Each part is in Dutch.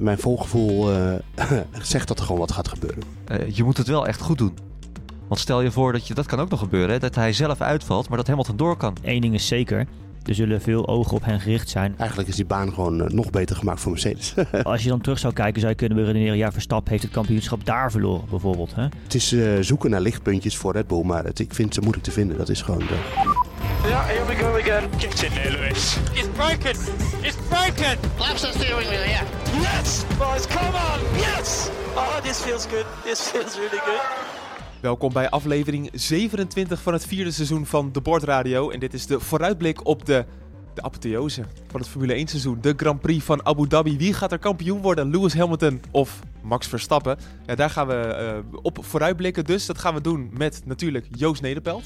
mijn volgevoel uh, zegt dat er gewoon wat gaat gebeuren. Uh, je moet het wel echt goed doen. Want stel je voor dat je, dat kan ook nog gebeuren, hè, dat hij zelf uitvalt, maar dat Hamilton door kan. Eén ding is zeker, er zullen veel ogen op hen gericht zijn. Eigenlijk is die baan gewoon uh, nog beter gemaakt voor Mercedes. Als je dan terug zou kijken, zou je kunnen beredeneren... ja, Verstappen heeft het kampioenschap daar verloren, bijvoorbeeld. Hè? Het is uh, zoeken naar lichtpuntjes voor Red Bull, maar het, ik vind ze moeilijk te vinden. Dat is gewoon... De... Here we go again. Get in there, Lewis. It's broken. It's broken. Laps the steering wheel, yeah. Yes, boys, come on. Yes. Oh, this feels good. This feels really good. Welkom bij aflevering 27 van het vierde seizoen van de Bordradio. En dit is de vooruitblik op de, de apotheose van het Formule 1 seizoen. De Grand Prix van Abu Dhabi. Wie gaat er kampioen worden? Lewis Hamilton of Max Verstappen? Ja, daar gaan we uh, op vooruitblikken. Dus dat gaan we doen met natuurlijk Joost Nederpelt.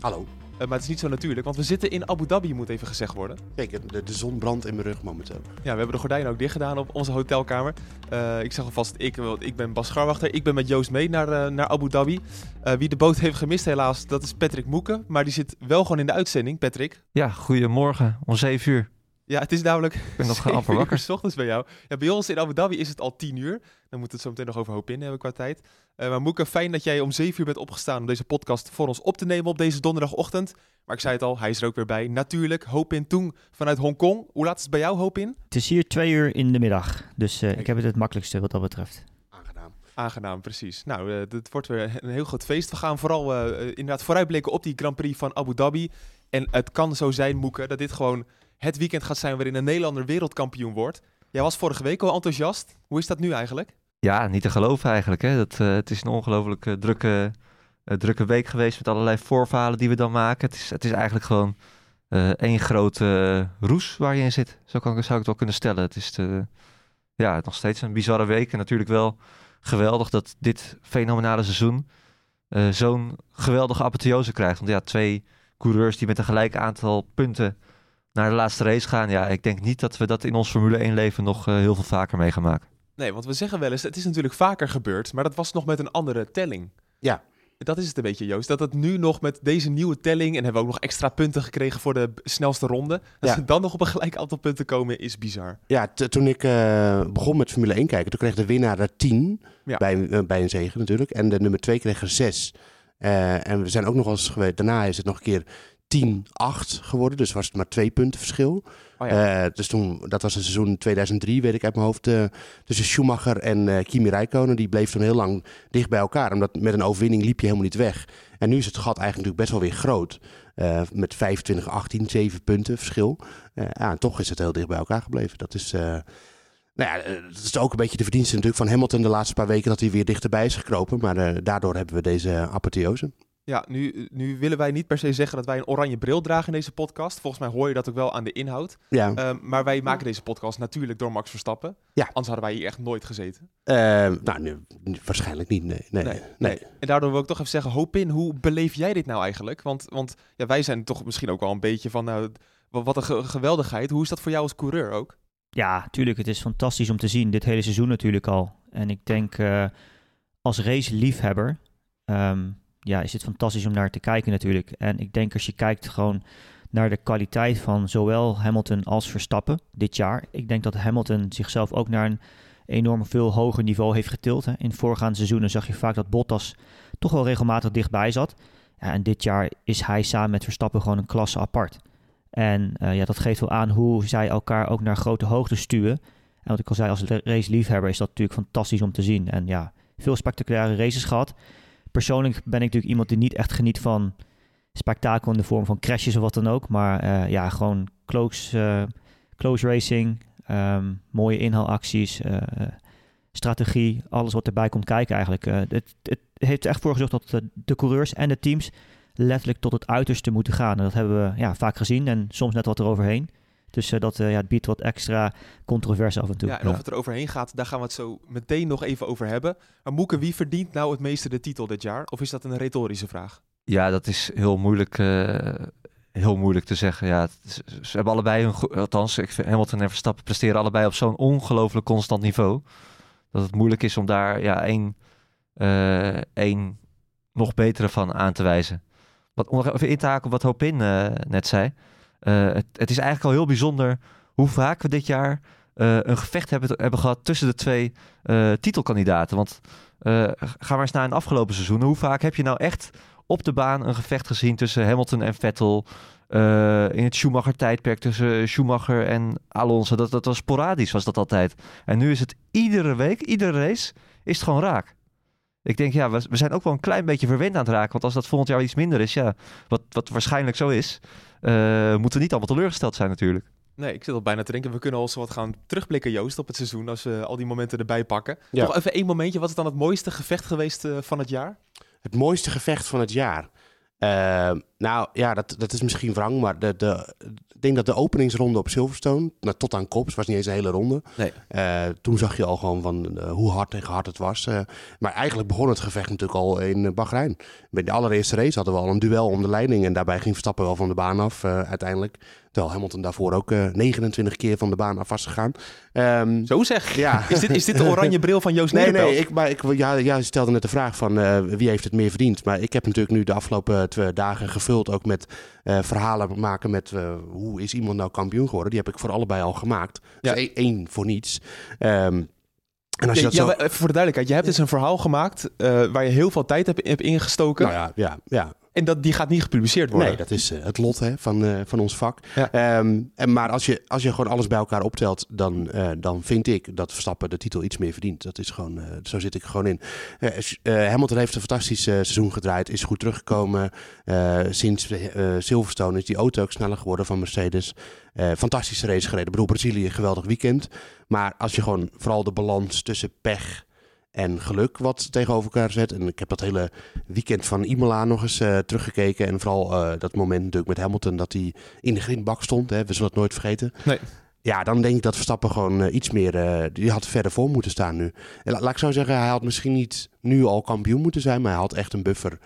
Hallo. Uh, maar het is niet zo natuurlijk, want we zitten in Abu Dhabi, moet even gezegd worden. Kijk, de, de zon brandt in mijn rug momenteel. Ja, we hebben de gordijnen ook dicht gedaan op onze hotelkamer. Uh, ik zeg alvast, ik, ik ben Bas Scharwachter. Ik ben met Joost mee naar, uh, naar Abu Dhabi. wie de boot heeft gemist helaas, dat is Patrick Moeken. Maar die zit wel gewoon in de uitzending, Patrick. Ja, goedemorgen, om 7 uur. Ja, het is namelijk. Ik ben nog amper wakker. S ochtends bij jou. Ja, bij ons in Abu Dhabi is het al 10 uur. Dan moet het zo meteen nog over hoop in hebben qua tijd. Uh, maar Moeke, fijn dat jij om 7 uur bent opgestaan om deze podcast voor ons op te nemen op deze donderdagochtend. Maar ik zei het al, hij is er ook weer bij. Natuurlijk, Hoop in Toen vanuit Hongkong. Hoe laat is het bij jou, Hoop in? Het is hier twee uur in de middag. Dus uh, ik heb het het makkelijkste wat dat betreft. Aangenaam. Aangenaam, precies. Nou, uh, het wordt weer een heel groot feest. We gaan vooral inderdaad vooruitblikken op die Grand Prix van Abu Dhabi. En het kan zo zijn, Moeke, dat dit gewoon het weekend gaat zijn waarin een Nederlander wereldkampioen wordt. Jij was vorige week al enthousiast. Hoe is dat nu eigenlijk? Ja, niet te geloven eigenlijk. Hè. Dat, uh, het is een ongelooflijk uh, drukke, uh, drukke week geweest met allerlei voorvalen die we dan maken. Het is, het is eigenlijk gewoon één grote roes waar je in zit. Zo kan, zou ik het wel kunnen stellen. Het is ja, nog steeds een bizarre week. En natuurlijk wel geweldig dat dit fenomenale seizoen zo'n geweldige apotheose krijgt. Want ja, twee coureurs die met een gelijk aantal punten naar de laatste race gaan. Ja, ik denk niet dat we dat in ons Formule 1 leven nog heel veel vaker mee gaan maken. Nee, want we zeggen wel eens, het is natuurlijk vaker gebeurd, maar dat was nog met een andere telling. Ja. Dat is het een beetje, Joost. Dat het nu nog met deze nieuwe telling, en hebben we ook nog extra punten gekregen voor de snelste ronde, dat ja. ze dan nog op een gelijk aantal punten komen, is bizar. Ja, toen ik uh, begon met Formule 1 kijken, toen kreeg de winnaar er 10 ja. bij, uh, bij een zegen natuurlijk. En de nummer 2 kreeg er 6. Uh, en we zijn ook nog eens geweest, daarna is het nog een keer 10-8 geworden. Dus was het maar twee punten verschil. Oh ja. uh, dus toen, dat was een seizoen 2003, weet ik uit mijn hoofd. Uh, tussen Schumacher en uh, Kimi Räikkönen. Die bleef toen heel lang dicht bij elkaar. Omdat met een overwinning liep je helemaal niet weg. En nu is het gat eigenlijk best wel weer groot. met 25, 18, 7 punten verschil. ja, en toch is het heel dicht bij elkaar gebleven. Dat is... Nou ja, dat is ook een beetje de verdienste natuurlijk van Hamilton de laatste paar weken dat hij weer dichterbij is gekropen. Maar daardoor hebben we deze apotheose. Ja, nu, nu willen wij niet per se zeggen dat wij een oranje bril dragen in deze podcast. Volgens mij hoor je dat ook wel aan de inhoud. Ja. Uh, maar wij maken deze podcast natuurlijk door Max Verstappen. Ja. Anders hadden wij hier echt nooit gezeten. Uh, nou, nee, waarschijnlijk niet. Nee nee, nee, nee, En daardoor wil ik toch even zeggen, hoop in, hoe beleef jij dit nou eigenlijk? Want, want ja, wij zijn toch misschien ook wel een beetje van, nou, wat een ge geweldigheid. Hoe is dat voor jou als coureur ook? Ja, tuurlijk. Het is fantastisch om te zien. Dit hele seizoen natuurlijk al. En ik denk uh, als race-liefhebber... Um, ja, is het fantastisch om naar te kijken natuurlijk. En ik denk als je kijkt gewoon naar de kwaliteit van zowel Hamilton als Verstappen dit jaar. Ik denk dat Hamilton zichzelf ook naar een enorm veel hoger niveau heeft getild. Hè. In voorgaande seizoenen zag je vaak dat Bottas toch wel regelmatig dichtbij zat. Ja, en dit jaar is hij samen met Verstappen gewoon een klasse apart. En uh, ja, dat geeft wel aan hoe zij elkaar ook naar grote hoogte stuwen. En wat ik al zei, als race-liefhebber is dat natuurlijk fantastisch om te zien. En ja, veel spectaculaire races gehad persoonlijk ben ik natuurlijk iemand die niet echt geniet van spektakel in de vorm van crashes of wat dan ook. Maar uh, ja, gewoon close, uh, close racing, um, mooie inhaalacties, uh, strategie, alles wat erbij komt kijken eigenlijk. het, het heeft echt voor gezorgd dat de coureurs en de teams letterlijk tot het uiterste moeten gaan. En dat hebben we ja, vaak gezien en soms net wat eroverheen. Dus uh, dat uh, ja, het biedt wat extra controverse af en toe. Ja, en of het er overheen gaat, daar gaan we het zo meteen nog even over hebben. Maar Moeke, wie verdient nou het meeste de titel dit jaar? Of is dat een retorische vraag? Ja, dat is heel moeilijk, uh, heel moeilijk te zeggen. Ja, is, ze hebben allebei hun, althans, ik vind Hamilton en Verstappen presteren allebei op zo'n ongelooflijk constant niveau. Dat het moeilijk is om daar ja, één, één nog betere van aan te wijzen. Wat, om even in te haken op wat Hopin net zei. Uh, het, het, is eigenlijk al heel bijzonder hoe vaak we dit jaar een gevecht hebben, hebben gehad tussen de twee titelkandidaten. Want ga maar eens naar een afgelopen seizoen. Hoe vaak heb je nou echt op de baan een gevecht gezien tussen Hamilton en Vettel? in het Schumacher-tijdperk tussen Schumacher en Alonso. Dat, dat was sporadisch, was dat altijd. En nu is het iedere week, iedere race, is het gewoon raak. Ik denk, ja, we, we zijn ook wel een klein beetje verwend aan het raken. Want als dat volgend jaar iets minder is, ja, wat, wat waarschijnlijk zo is, moeten we niet allemaal teleurgesteld zijn natuurlijk. Nee, ik zit al bijna te denken, we kunnen al zo wat gaan terugblikken, Joost, op het seizoen, als we al die momenten erbij pakken. Ja. Nog even één momentje, wat is dan het mooiste gevecht geweest uh, van het jaar? Het mooiste gevecht van het jaar? Nou ja, dat, dat is misschien wrang, maar de, de, ik denk dat de openingsronde op Silverstone, nou, tot aan Kops, was niet eens een hele ronde. Nee. Uh, toen zag je al gewoon van uh, hoe hard tegen hard het was. Uh, maar eigenlijk begon het gevecht natuurlijk al in Bahrein. Bij de allereerste race hadden we al een duel om de leiding. En daarbij ging Verstappen wel van de baan af uiteindelijk. Terwijl Hamilton daarvoor ook 29 keer van de baan af was gegaan. Um, Zo zeg. Ja. Is, dit, is dit de oranje bril van Joost Nee, nee. Ik, maar ik, ja, ja, stelde net de vraag van wie heeft het meer verdiend. Maar ik heb natuurlijk nu de afgelopen twee dagen gevuld ook met verhalen maken met hoe hoe is iemand nou kampioen geworden? Die heb ik voor allebei al gemaakt. Ja. Dus één voor niets. Um, en als je dat ja, zo... Voor de duidelijkheid, je hebt dus een verhaal gemaakt uh, waar je heel veel tijd hebt, hebt ingestoken. Nou ja, ja, ja. En dat, die gaat niet gepubliceerd worden. Nee, dat is uh, het lot hè, van, uh, van ons vak. Ja. Um, en, maar als je, als je gewoon alles bij elkaar optelt, dan, uh, dan vind ik dat Verstappen de titel iets meer verdient. Dat is gewoon, zo zit ik gewoon in. Hamilton heeft een fantastisch seizoen gedraaid, is goed teruggekomen. sinds Silverstone is die auto ook sneller geworden van Mercedes. fantastische race gereden. Ik bedoel, Brazilië, geweldig weekend. Maar als je gewoon vooral de balans tussen pech en geluk wat tegenover elkaar zet. En ik heb dat hele weekend van Imola nog eens uh, teruggekeken. En vooral uh, dat moment natuurlijk met Hamilton dat hij in de grindbak stond. Hè. We zullen het nooit vergeten. Nee. Ja, dan denk ik dat Verstappen gewoon uh, iets meer... die had verder voor moeten staan nu. En laat ik zo zeggen, hij had misschien niet nu al kampioen moeten zijn. Maar hij had echt een buffer.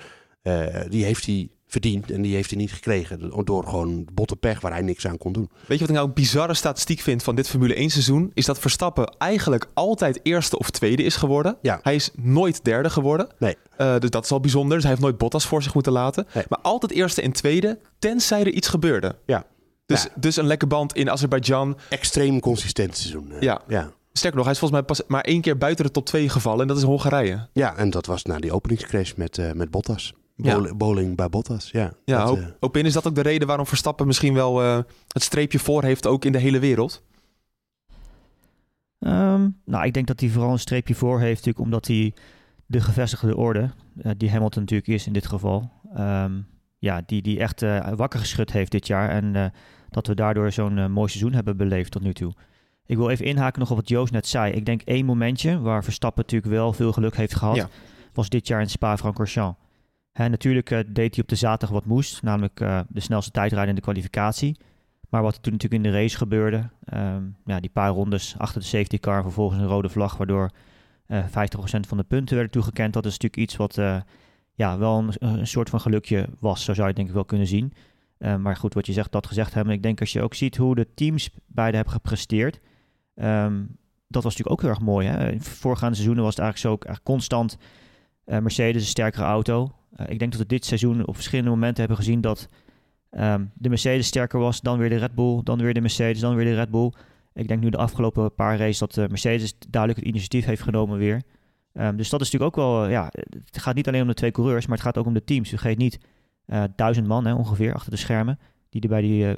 die heeft hij verdiend. En die heeft hij niet gekregen. Door gewoon botte pech waar hij niks aan kon doen. Weet je wat ik nou een bizarre statistiek vind van dit Formule 1 seizoen? Is dat Verstappen eigenlijk altijd eerste of tweede is geworden. Ja. Hij is nooit derde geworden. Nee. Uh, dus dat is al bijzonder. Dus hij heeft nooit Bottas voor zich moeten laten. Nee. Maar altijd eerste en tweede, tenzij er iets gebeurde. Ja. Dus, dus een lekke band in Azerbeidzjan. Extreem consistent seizoen. Ja. ja. Sterker nog, hij is volgens mij pas maar één keer buiten de top 2 gevallen. En dat is Hongarije. Ja, en dat was na die openingscrash met, uh, met Bottas. Bowling, bowling bij Bottas, ja. Ja, dat, uh... Opin, is dat ook de reden waarom Verstappen misschien wel uh, het streepje voor heeft, ook in de hele wereld? Um, nou, ik denk dat hij vooral een streepje voor heeft, natuurlijk omdat hij de gevestigde orde, uh, die Hamilton natuurlijk is in dit geval, um, ja, die, die echt wakker geschud heeft dit jaar. En dat we daardoor zo'n mooi seizoen hebben beleefd tot nu toe. Ik wil even inhaken nog op wat Joost net zei. Ik denk één momentje waar Verstappen natuurlijk wel veel geluk heeft gehad, was dit jaar in Spa-Francorchamps. Hè, natuurlijk uh, deed hij op de zaterdag wat moest, namelijk uh, de snelste tijdrijden in de kwalificatie. Maar wat er toen natuurlijk in de race gebeurde, um, ja, die paar rondes achter de safety car, vervolgens een rode vlag, waardoor uh, eh, 50% van de punten werden toegekend. Dat is natuurlijk iets wat ja, wel een, soort van gelukje was, zo zou je denk ik wel kunnen zien. maar goed, wat je zegt, dat gezegd hebben. Ik denk als je ook ziet hoe de teams beide hebben gepresteerd, um, dat was natuurlijk ook heel erg mooi. Hè? In voorgaande seizoenen was het eigenlijk zo ook constant Mercedes een sterkere auto. Uh, ik denk dat we dit seizoen op verschillende momenten hebben gezien dat um, de Mercedes sterker was, dan weer de Red Bull, dan weer de Mercedes, dan weer de Red Bull. Ik denk nu de afgelopen paar races dat de Mercedes duidelijk het initiatief heeft genomen weer. Um, dus dat is natuurlijk ook wel, ja, het gaat niet alleen om de twee coureurs, maar het gaat ook om de teams. U geeft niet duizend man hè, ongeveer achter de schermen die er bij die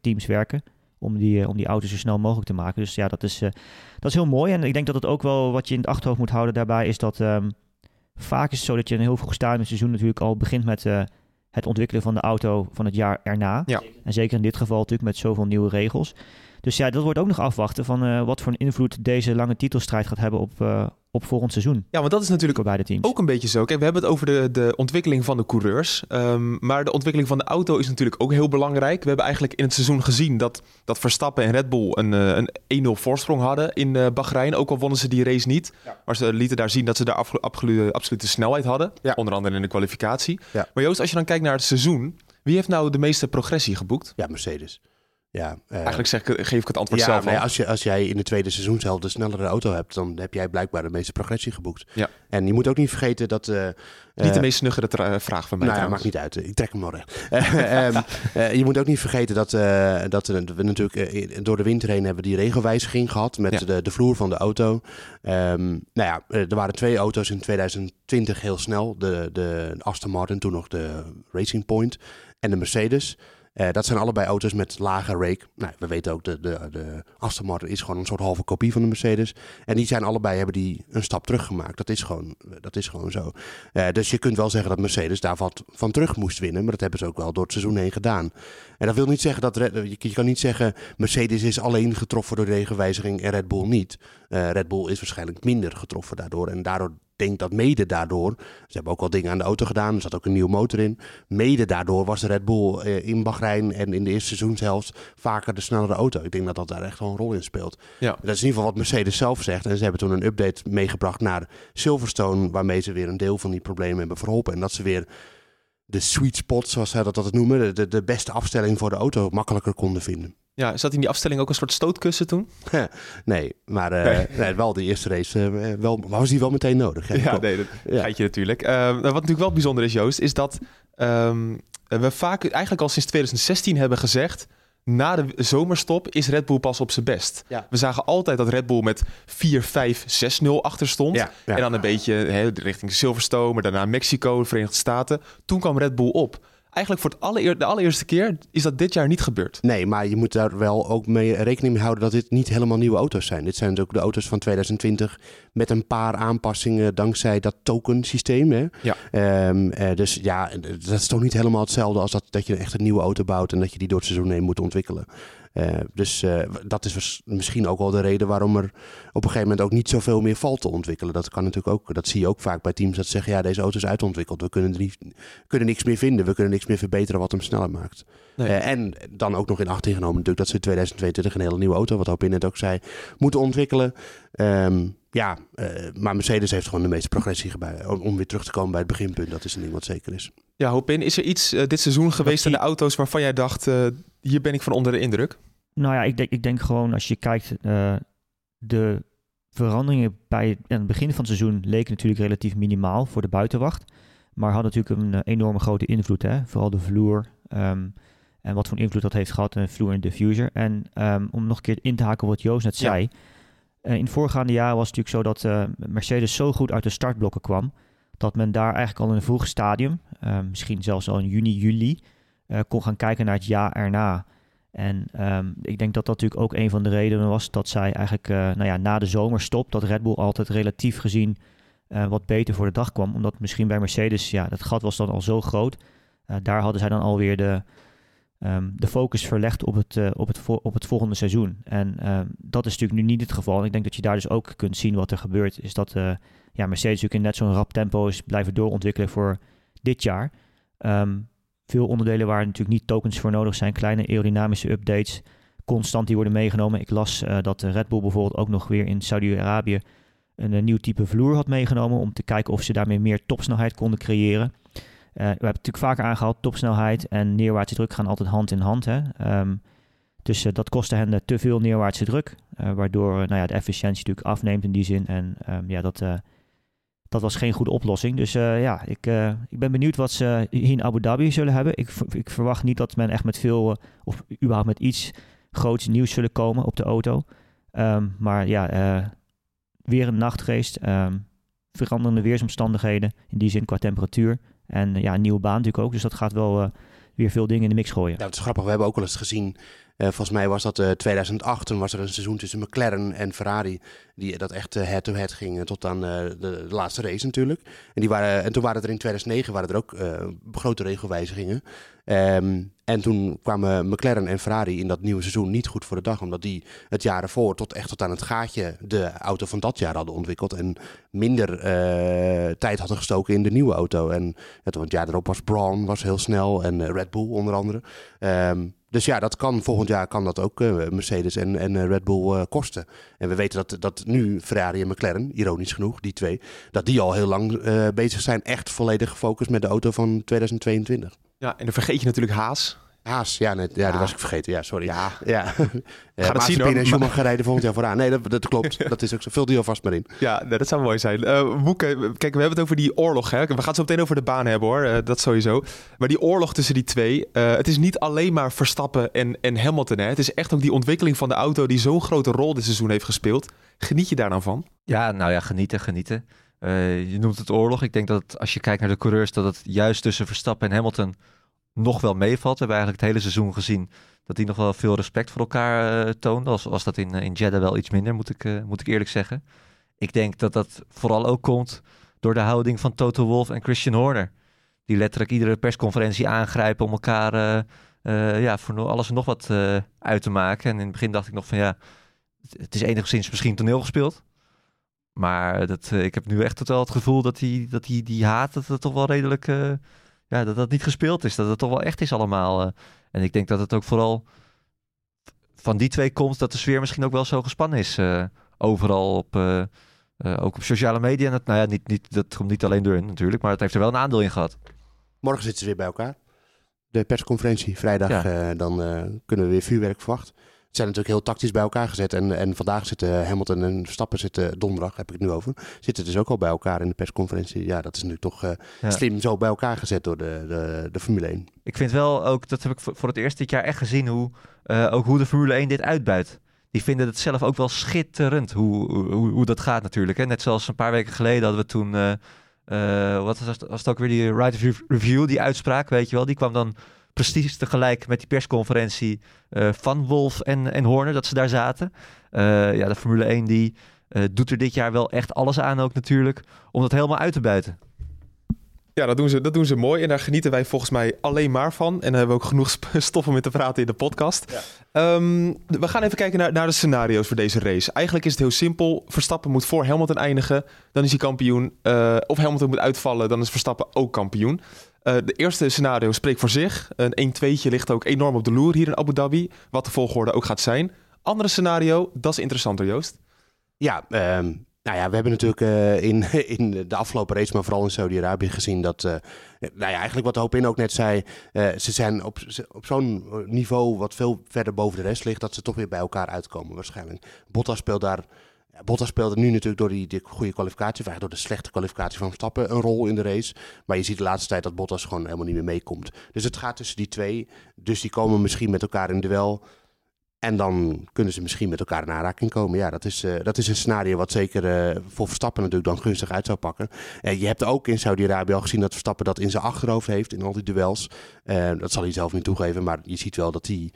teams werken om die, om die auto's zo snel mogelijk te maken. Dus ja, dat is, dat is heel mooi. En ik denk dat het ook wel wat je in het achterhoofd moet houden daarbij is dat um, Vaak is het zo dat je een heel vroeg stadium seizoen natuurlijk al begint met uh, het ontwikkelen van de auto van het jaar erna. Ja. En zeker in dit geval natuurlijk met zoveel nieuwe regels. Dus ja, dat wordt ook nog afwachten van uh, wat voor een invloed deze lange titelstrijd gaat hebben op, uh, op volgend seizoen. Ja, want dat is natuurlijk bij de teams. ook een beetje zo. Kijk, we hebben het over de, de ontwikkeling van de coureurs. Um, maar de ontwikkeling van de auto is natuurlijk ook heel belangrijk. We hebben eigenlijk in het seizoen gezien dat, dat Verstappen en Red Bull een, uh, een 1-0 voorsprong hadden in uh, Bahrein. Ook al wonnen ze die race niet. Ja. Maar ze lieten daar zien dat ze daar absolute, absolute snelheid hadden. Ja. Onder andere in de kwalificatie. Ja. Maar Joost, als je dan kijkt naar het seizoen. Wie heeft nou de meeste progressie geboekt? Ja, Mercedes. Ja, uh, Eigenlijk zeg ik, geef ik het antwoord ja, zelf nee, al. als, je, als jij in de tweede seizoenshelft de snellere auto hebt, dan heb jij blijkbaar de meeste progressie geboekt. Ja. En je moet ook niet vergeten dat... uh, niet de meest snuggere vraag van mij Nou ja, maakt niet uit. Ik trek hem wel recht. um, uh, je moet ook niet vergeten dat, dat we natuurlijk door de winter heen hebben die regelwijziging gehad met Ja. de, de vloer van de auto. Um, nou ja, er waren twee auto's in 2020 heel snel. De, de Aston Martin, toen nog de Racing Point en de Mercedes. Uh, dat zijn allebei auto's met lage rake. Nou, we weten ook, de, de, de Aston Martin is gewoon een soort halve kopie van de Mercedes. En die zijn allebei, hebben die een stap terug gemaakt. Dat is gewoon, dat is gewoon zo. Uh, dus je kunt wel zeggen dat Mercedes daar wat van terug moest winnen. Maar dat hebben ze ook wel door het seizoen heen gedaan. En dat wil niet zeggen dat... Red, je, kan niet zeggen, Mercedes is alleen getroffen door de regenwijziging en Red Bull niet. Red Bull is waarschijnlijk minder getroffen daardoor. En daardoor denk dat mede daardoor, ze hebben ook al dingen aan de auto gedaan, er zat ook een nieuwe motor in. Mede daardoor was de Red Bull uh, in Bahrein en in de eerste seizoenshelft vaker de snellere auto. Ik denk dat dat daar echt wel een rol in speelt. Ja. Dat is in ieder geval wat Mercedes zelf zegt. En ze hebben toen een update meegebracht naar Silverstone, waarmee ze weer een deel van die problemen hebben verholpen. En dat ze weer de sweet spot, zoals zij dat altijd noemen, de, de beste afstelling voor de auto makkelijker konden vinden. Ja, zat in die afstelling ook een soort stootkussen toen? nee, maar uh, nee. Nee, wel de eerste race uh, wel, was die wel meteen nodig. Ja, ja nee, dat ja. geitje natuurlijk. Uh, wat natuurlijk wel bijzonder is, Joost, is dat um, we vaak eigenlijk al sinds 2016 hebben gezegd... Na de zomerstop is Red Bull pas op zijn best. Ja. We zagen altijd dat Red Bull met 4, 5, 6-0 achter stond. Ja. En dan een beetje he, richting Silverstone, maar daarna Mexico, de Verenigde Staten. Toen kwam Red Bull op eigenlijk voor het allereer, de allereerste keer is dat dit jaar niet gebeurd. Nee, maar je moet daar wel ook mee rekening mee houden dat dit niet helemaal nieuwe auto's zijn. Dit zijn ook de auto's van 2020 met een paar aanpassingen dankzij dat token systeem. Hè? Ja. Um, uh, dus ja, dat is toch niet helemaal hetzelfde als dat, dat je echt een nieuwe auto bouwt en dat je die door het seizoen heen moet ontwikkelen. Uh, dus uh, dat is misschien ook wel de reden waarom er op een gegeven moment ook niet zoveel meer valt te ontwikkelen. Dat kan natuurlijk ook, dat zie je ook vaak bij teams dat zeggen, ja, deze auto is uitontwikkeld. We kunnen, er niet, kunnen niks meer vinden, we kunnen niks meer verbeteren wat hem sneller maakt. Nee. Uh, en dan ook nog in acht genomen natuurlijk dat ze in 2022 een hele nieuwe auto, wat Hopin net ook zei, moeten ontwikkelen. Um, ja, uh, maar Mercedes heeft gewoon de meeste progressie bij, om weer terug te komen bij het beginpunt. Dat is een ding wat zeker is. Ja, Hopin, is er iets uh, dit seizoen geweest in de auto's waarvan jij dacht, hier ben ik van onder de indruk? Nou ja, ik denk, ik denk gewoon als je kijkt, uh, de veranderingen bij aan het begin van het seizoen leken natuurlijk relatief minimaal voor de buitenwacht. Maar hadden natuurlijk een enorme grote invloed, hè? vooral de vloer. Um, en wat voor invloed dat heeft gehad, een vloer en diffuser. En um, om nog een keer in te haken wat Joost net zei. Ja. Uh, in voorgaande jaren was het natuurlijk zo dat Mercedes zo goed uit de startblokken kwam. Dat men daar eigenlijk al in een vroeg stadium, uh, misschien zelfs al in juni, juli, kon gaan kijken naar het jaar erna. En um, ik denk dat dat natuurlijk ook een van de redenen was dat zij eigenlijk uh, nou ja, na de zomerstop, dat Red Bull altijd relatief gezien uh, wat beter voor de dag kwam. Omdat misschien bij Mercedes, ja, dat gat was dan al zo groot. Uh, daar hadden zij dan alweer de, um, de focus verlegd op het, op, het op het volgende seizoen. En um, dat is natuurlijk nu niet het geval. En ik denk dat je daar dus ook kunt zien wat er gebeurt. Is dat ja, Mercedes natuurlijk in net zo'n rap tempo is blijven doorontwikkelen voor dit jaar. Um, veel onderdelen waar natuurlijk niet tokens voor nodig zijn. Kleine aerodynamische updates. Constant die worden meegenomen. Ik las uh, dat Red Bull bijvoorbeeld ook nog weer in Saudi-Arabië een, een, nieuw type vloer had meegenomen. Om te kijken of ze daarmee meer topsnelheid konden creëren. Uh, we hebben het natuurlijk vaker aangehaald. Topsnelheid en neerwaartse druk gaan altijd hand in hand. Hè? Um, dus dat kostte hen te veel neerwaartse druk. Waardoor nou ja, de efficiëntie natuurlijk afneemt in die zin. En um, ja, dat, dat was geen goede oplossing. Dus ja, ik, ik ben benieuwd wat ze hier in Abu Dhabi zullen hebben. Ik, ik verwacht niet dat men echt met veel, of überhaupt met iets groots nieuws zullen komen op de auto. Um, maar ja, weer een nachtrace. Um, veranderende weersomstandigheden. In die zin qua temperatuur. En ja, een nieuwe baan natuurlijk ook. Dus dat gaat wel weer veel dingen in de mix gooien. Ja, het is grappig. We hebben ook wel eens gezien. Uh, volgens mij was dat uh, 2008. Toen was er een seizoen tussen McLaren en Ferrari. Die dat echt head-to-head -head ging. Tot aan de, de, laatste race natuurlijk. En, die waren, en toen waren er in 2009 waren er ook grote regelwijzigingen. Um, en toen kwamen McLaren en Ferrari in dat nieuwe seizoen niet goed voor de dag. Omdat die het jaar ervoor tot echt tot aan het gaatje de auto van dat jaar hadden ontwikkeld. En minder uh, tijd hadden gestoken in de nieuwe auto. En het, het jaar erop was Braun was heel snel en uh, Red Bull onder andere. Um, dus ja, dat kan volgend jaar kan dat ook uh, Mercedes en, en Red Bull kosten. En we weten dat, dat nu Ferrari en McLaren, ironisch genoeg, die twee, dat die al heel lang bezig zijn. Echt volledig gefocust met de auto van 2022. Ja, en dan vergeet je natuurlijk Haas. Haas, ja, net, ja, Ja. die was ik vergeten. Ja, sorry. Ja, ja. het ja zien, hoor. en Schumacher rijden volgend jaar vooraan. Nee, dat, dat klopt. Dat is ook zo. Vul die alvast maar in. Ja, nee, dat zou mooi zijn. Eh Moeke, kijk, we hebben het over die oorlog. Hè? We gaan het zo meteen over de baan hebben hoor, Eh, dat sowieso. Maar die oorlog tussen die twee, eh, het is niet alleen maar Verstappen en, en Hamilton. Hè? Het is echt ook die ontwikkeling van de auto die zo'n grote rol dit seizoen heeft gespeeld. Geniet je daar dan van? Ja, nou ja, genieten, genieten. Eh, je noemt het oorlog. Ik denk dat als je kijkt naar de coureurs, dat het juist tussen Verstappen en Hamilton nog wel meevalt. We hebben eigenlijk het hele seizoen gezien dat die nog wel veel respect voor elkaar eh toonden. Als was dat in, eh, in Jeddah wel iets minder, moet ik, moet ik eerlijk zeggen. Ik denk dat dat vooral ook komt door de houding van Toto Wolff en Christian Horner. Die letterlijk iedere persconferentie aangrijpen om elkaar ja, voor alles en nog wat uit te maken. En in het begin dacht ik nog van ja, het is enigszins misschien toneel gespeeld. Maar dat, eh, ik heb nu echt wel het gevoel dat die, dat die, die haat, dat het toch wel redelijk, eh, ja, dat dat niet gespeeld is. Dat het toch wel echt is allemaal. eh. en ik denk dat het ook vooral van die twee komt dat de sfeer misschien ook wel zo gespannen is. overal op, ook op sociale media. En dat, nou ja, niet, niet, dat komt niet alleen door hun natuurlijk, maar het heeft er wel een aandeel in gehad. Morgen zitten ze weer bij elkaar. De persconferentie, vrijdag, Ja. dan kunnen we weer vuurwerk verwachten. Zijn natuurlijk heel tactisch bij elkaar gezet. En, en vandaag zitten Hamilton en Verstappen zitten, donderdag heb ik het nu over, zitten dus ook al bij elkaar in de persconferentie. Ja, dat is nu toch Ja. slim zo bij elkaar gezet door de, de, de Formule 1. Ik vind wel ook, dat heb ik voor voor het eerst dit jaar echt gezien, hoe, eh, ook hoe de Formule 1 dit uitbuit. Die vinden het zelf ook wel schitterend hoe, hoe, hoe dat gaat natuurlijk. Hè? Net zoals een paar weken geleden hadden we toen, eh, wat was, was het ook weer, die Right Review, die uitspraak, weet je wel. Die kwam dan precies tegelijk met die persconferentie eh, van Wolf en, en Horner, dat ze daar zaten. Eh, ja, de Formule 1 die eh, doet er dit jaar wel echt alles aan ook natuurlijk, om dat helemaal uit te buiten. Ja, dat doen, ze, dat doen ze mooi. En daar genieten wij volgens mij alleen maar van. En dan hebben we ook genoeg sp- stof om te praten in de podcast. Ehm, we gaan even kijken naar, naar de scenario's voor deze race. Eigenlijk is het heel simpel. Verstappen moet voor Hamilton eindigen. Dan is hij kampioen. Eh, of Hamilton moet uitvallen. Dan is Verstappen ook kampioen. Eh, de eerste scenario spreekt voor zich. Een 1-2'tje ligt ook enorm op de loer hier in Abu Dhabi. Wat de volgorde ook gaat zijn. Andere scenario, dat is interessanter Joost. Ja, ehm, nou ja, we hebben natuurlijk eh, in, in de afgelopen race, maar vooral in Saudi-Arabië gezien dat, eh, nou ja, eigenlijk wat de hoop in ook net zei, ze zijn op, op zo'n niveau wat veel verder boven de rest ligt, dat ze toch weer bij elkaar uitkomen waarschijnlijk. Bottas speelt daar, Bottas speelde nu natuurlijk door die, goede kwalificatie, of door de slechte kwalificatie van Verstappen, een rol in de race. Maar je ziet de laatste tijd dat Bottas gewoon helemaal niet meer meekomt. Dus het gaat tussen die twee, dus die komen misschien met elkaar in duel. En dan kunnen ze misschien met elkaar in aanraking komen. Ja, dat is, eh, dat is een scenario wat zeker eh, voor Verstappen natuurlijk dan gunstig uit zou pakken. Eh, je hebt ook in Saudi-Arabië al gezien dat Verstappen dat in zijn achterhoofd heeft in al die duels. Dat zal hij zelf niet toegeven, maar je ziet wel dat hij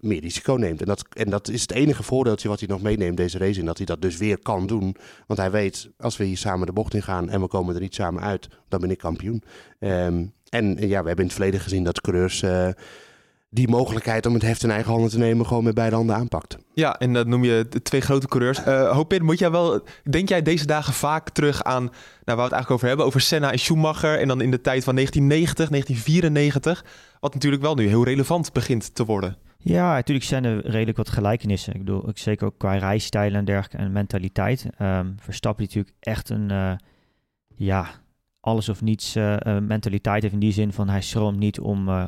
meer risico neemt. En dat, en dat is het enige voordeeltje wat hij nog meeneemt deze race in. Dat hij dat dus weer kan doen. Want hij weet, als we hier samen de bocht in gaan en we komen er niet samen uit, dan ben ik kampioen. Ehm, en ja, we hebben in het verleden gezien dat coureurs... die mogelijkheid om het heft in eigen handen te nemen gewoon met beide handen aanpakt. Ja, en dat noem je de twee grote coureurs. Eh Hopin, moet jij wel, denk jij deze dagen vaak terug aan, nou, waar we het eigenlijk over hebben, over Senna en Schumacher en dan in de tijd van 1990, 1994, wat natuurlijk wel nu heel relevant begint te worden. Ja, natuurlijk zijn er redelijk wat gelijkenissen. Ik bedoel, ik zeker ook qua rijstijlen en dergelijke en mentaliteit. Ehm Verstappen die natuurlijk echt een, eh, ja, alles of niets eh, mentaliteit heeft in die zin van hij stroomt niet om eh,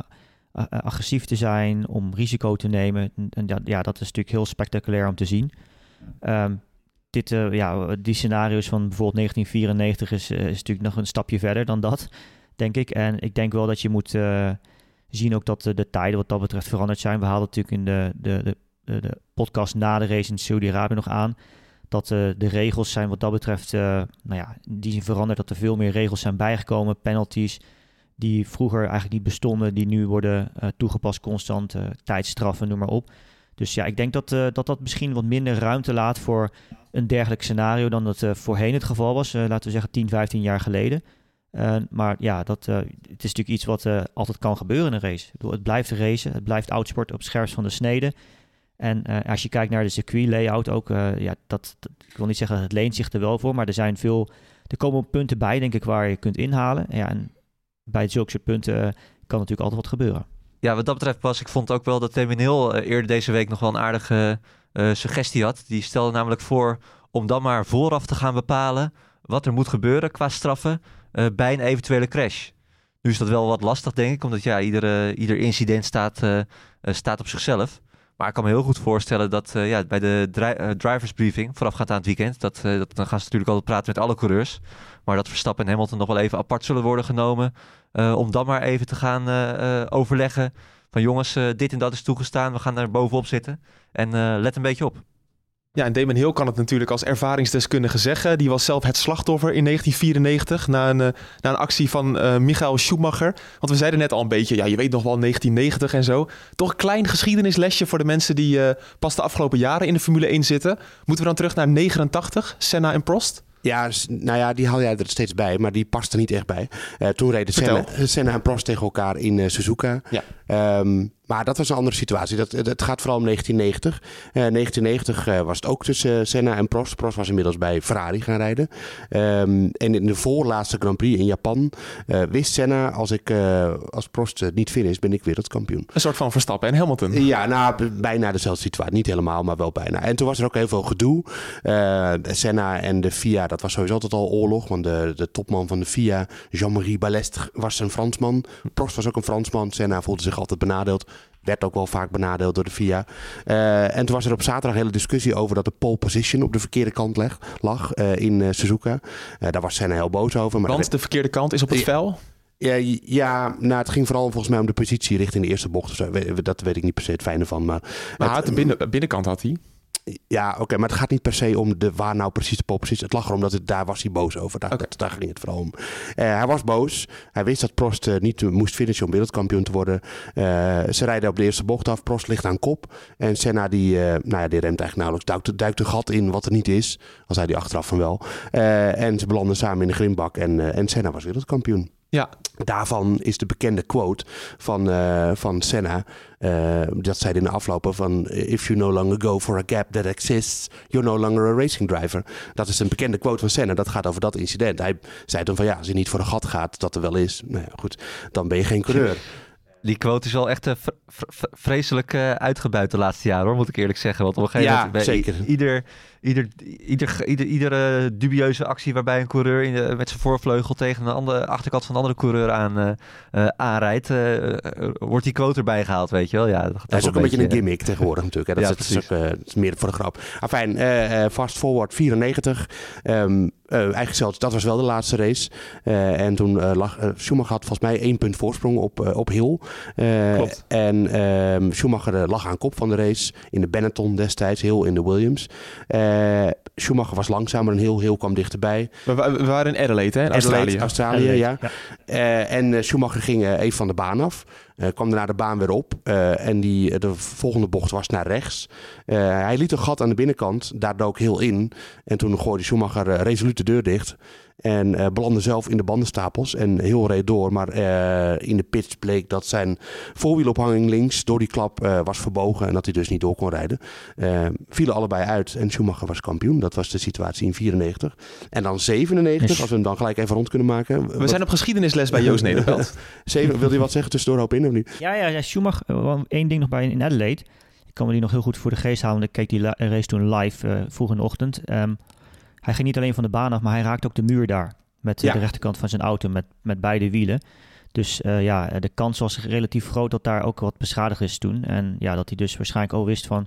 agressief te zijn, om risico te nemen. En, dat, ja, dat is natuurlijk heel spectaculair om te zien. Ehm, dit, eh, ja, die scenario's van bijvoorbeeld 1994 is, eh, is natuurlijk nog een stapje verder dan dat, denk ik. En ik denk wel dat je moet eh, zien ook dat de, de tijden wat dat betreft veranderd zijn. We haalden natuurlijk in de, de, de, de, podcast na de race in Saudi-Arabië nog aan dat eh, de regels zijn wat dat betreft, eh, nou ja, die zijn veranderd. Dat er veel meer regels zijn bijgekomen, penalties die vroeger eigenlijk niet bestonden, die nu worden eh, toegepast constant, eh, tijdstraffen, noem maar op. Dus ja, ik denk dat, eh, dat dat misschien wat minder ruimte laat voor een dergelijk scenario dan dat voorheen het geval was, laten we zeggen 10, 15 jaar geleden. Maar ja, dat, het is natuurlijk iets wat altijd kan gebeuren in een race. Het blijft racen, het blijft oudsport op het scherpst van de snede. En als je kijkt naar de circuit layout ook, ja, dat, dat- ik wil niet zeggen dat het leent zich er wel voor, maar er zijn veel, er komen punten bij, denk ik, waar je kunt inhalen. Ja, en bij zulke punten eh, kan natuurlijk altijd wat gebeuren. Ja, wat dat betreft pas, ik vond ook wel dat Termineel uh, eerder deze week nog wel een aardige uh, suggestie had. Die stelde namelijk voor om dan maar vooraf te gaan bepalen wat er moet gebeuren qua straffen uh, bij een eventuele crash. Nu is dat wel wat lastig, denk ik, omdat ja, iedere, ieder incident staat, staat op zichzelf. Maar ik kan me heel goed voorstellen dat ja, bij de dri driversbriefing, voorafgaand aan het weekend, dat, dat, dan gaan ze natuurlijk altijd praten met alle coureurs. Maar dat Verstappen en Hamilton nog wel even apart zullen worden genomen. om dan maar even te gaan overleggen van jongens, dit en dat is toegestaan, we gaan er bovenop zitten. En let een beetje op. Ja, en Damon Hill kan het natuurlijk als ervaringsdeskundige zeggen. Die was zelf het slachtoffer in 1994 na een, na een actie van uh, Michael Schumacher. Want we zeiden net al een beetje, ja, je weet nog wel 1990 en zo. Toch een klein geschiedenislesje voor de mensen die pas de afgelopen jaren in de Formule 1 zitten. Moeten we dan terug naar 89, Senna en Prost? Ja, nou ja, die haal jij er steeds bij, maar die past er niet echt bij. Uh, toen reden Senna, Senna, en Prost tegen elkaar in uh, Suzuka. Ja. Um, maar dat was een andere situatie. Dat, het gaat vooral om 1990. Uh, 1990 uh, was het ook tussen uh, Senna en Prost. Prost was inmiddels bij Ferrari gaan rijden. Um, en in de voorlaatste Grand Prix in Japan uh, wist Senna... als, ik, als Prost niet finish, ben ik wereldkampioen. Een soort van Verstappen en Hamilton. Ja, nou, bijna dezelfde situatie. Niet helemaal, maar wel bijna. En toen was er ook heel veel gedoe. Senna en de FIA, dat was sowieso altijd al oorlog. Want de, de topman van de FIA, Jean-Marie Balestre, was een Fransman. Prost was ook een Fransman. Senna voelde zich altijd benadeeld. Werd ook wel vaak benadeeld door de FIA. Uh, en toen was er op zaterdag een hele discussie over dat de pole position op de verkeerde kant leg, lag uh, in uh, Suzuka. daar was Senna heel boos over. Maar Want de verkeerde kant is op het vel? Ja, ja nou, het ging vooral volgens mij om de positie richting de eerste bocht. Of zo. Dat weet ik niet per se het fijne van. Maar, maar het, de binnen, binnenkant had hij. Ja, oké, maar het gaat niet per se om de, waar nou precies de pole is. Het lag erom dat het, daar was hij boos over. Daar, okay. dat, daar ging het vooral om. Uh, hij was boos. Hij wist dat Prost uh, niet moest finishen om wereldkampioen te worden. Uh, ze rijden op de eerste bocht af. Prost ligt aan kop. En Senna die, nou ja, die remt eigenlijk nauwelijks. Duikt, duikt een gat in wat er niet is. Al zei hij achteraf van wel. en ze belanden samen in de grimbak. En, en Senna was wereldkampioen. Ja. Daarvan is de bekende quote van, uh, van Senna. Uh, dat zei in de aflopen van... If you no longer go for a gap that exists... you're no longer a racing driver. Dat is een bekende quote van Senna. Dat gaat over dat incident. Hij zei toen van ja, als je niet voor een gat gaat... dat er wel is, nou ja, goed, dan ben je geen coureur. Die quote is wel echt uh, vreselijk uitgebuit de laatste jaren, hoor, moet ik eerlijk zeggen. Want op een gegeven ja, moment... zeker. Ieder, ieder, ieder, ieder, iedere dubieuze actie waarbij een coureur in de, met zijn voorvleugel tegen de andere, achterkant van de andere coureur aan, uh, aanrijdt, wordt die quote erbij gehaald, weet je wel. Ja, dat, dat is ook een beetje, een gimmick tegenwoordig natuurlijk. Hè. Dat, ja, is, ook, is meer voor de grap. Afijn, fast forward 94. Um, uh, eigenlijk zelfs, dat was wel de laatste race. En toen lag Schumacher had volgens mij één punt voorsprong op, op Hill. en ehm, Schumacher lag aan kop van de race in de Benetton destijds, Hill in de Williams. Schumacher was langzamer en Hill, Hill kwam dichterbij. We, we waren in Adelaide, hè? In Australië. Australië, ja. ja. en Schumacher ging even van de baan af. Uh, kwam daarna de baan weer op. Uh, en die, de volgende bocht was naar rechts. Uh, hij liet een gat aan de binnenkant. Daar dook heel in. En toen gooide Schumacher resoluut de deur dicht. En uh, belandde zelf in de bandenstapels en heel reed door. Maar uh, in de pits bleek dat zijn voorwielophanging links door die klap uh, was verbogen. En dat hij dus niet door kon rijden. vielen allebei uit en Schumacher was kampioen. Dat was de situatie in 94. En dan 97, als we hem dan gelijk even rond kunnen maken. We wat... zijn op geschiedenisles bij Joost Nederveld. Wil je wat zeggen tussendoor hoop in Ja, ja, ja Schumacher, één ding nog bij in Adelaide. Ik kan me die nog heel goed voor de geest houden. Ik keek die race toen live vroeg in de ochtend. Um, hij ging niet alleen van de baan af, maar hij raakte ook de muur daar. Met ja. de rechterkant van zijn auto, met, met beide wielen. Dus uh, ja, de kans was relatief groot dat daar ook wat beschadigd is toen. En ja, dat hij dus waarschijnlijk ook wist van...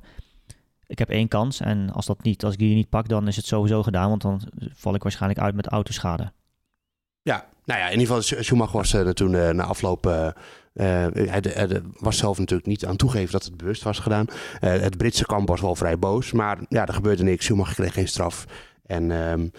Ik heb één kans en als, dat niet, als ik die niet pak, dan is het sowieso gedaan. Want dan val ik waarschijnlijk uit met autoschade. Ja, nou ja, in ieder geval Schumacher was uh, toen uh, na afloop... Uh, hij de, de, was zelf natuurlijk niet aan toegeven dat het bewust was gedaan. het Britse kamp was wel vrij boos, maar ja, er gebeurde niks. Schumacher kreeg geen straf. En, um,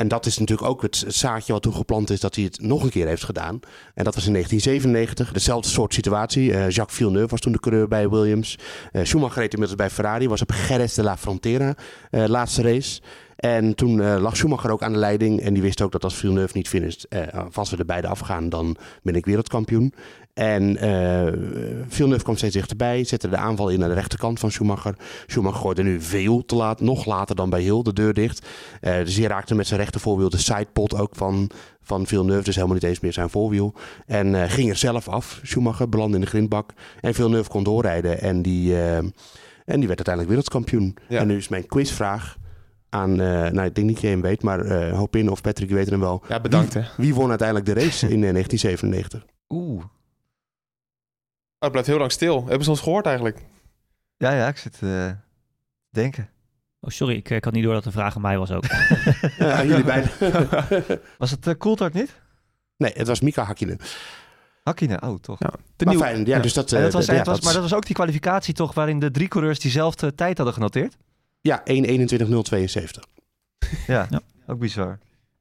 en dat is natuurlijk ook het zaadje wat toen geplant is dat hij het nog een keer heeft gedaan. En dat was in 1997, dezelfde soort situatie. Uh, Jacques Villeneuve was toen de coureur bij Williams. Uh, Schumacher reed inmiddels bij Ferrari, was op Jerez de la Frontera, laatste race. En toen lag Schumacher ook aan de leiding. En die wist ook dat als Villeneuve niet finisht, uh, als we er beide afgaan, dan ben ik wereldkampioen. En uh, Villeneuve kwam steeds dichterbij, zette de aanval in aan de rechterkant van Schumacher. Schumacher gooide nu veel te laat, nog later dan bij Hill, de deur dicht. dus hij raakte met zijn rechtervoorwiel de sidepot ook van, van Villeneuve, dus helemaal niet eens meer zijn voorwiel. En ging er zelf af. Schumacher belandde in de grindbak. En Villeneuve kon doorrijden en die, en die werd uiteindelijk wereldkampioen. Ja. En nu is mijn quizvraag aan, uh, nou ik denk niet dat je hem weet, maar uh, Hopin of Patrick weten hem wel. Ja, bedankt wie, hè. Wie won uiteindelijk de race in uh, 1997? Oeh. Oh, het blijft heel lang stil. Hebben ze ons gehoord eigenlijk? Ja, ja, ik zit te denken. Oh, sorry, ik, ik had niet door dat de vraag aan mij was ook. Ja, jullie beiden. Was het uh, Coulthard niet? nee, het was Mika Hakkinen. Hakkinen, oh toch. Ja. De Maar nieuwe- fijn, ja, dus dat... Eh, was, ja, het was, dat- maar dat was ook die kwalificatie toch waarin de drie coureurs diezelfde tijd hadden genoteerd? Ja, 1.21.072. Ja, Ja. ook bizar.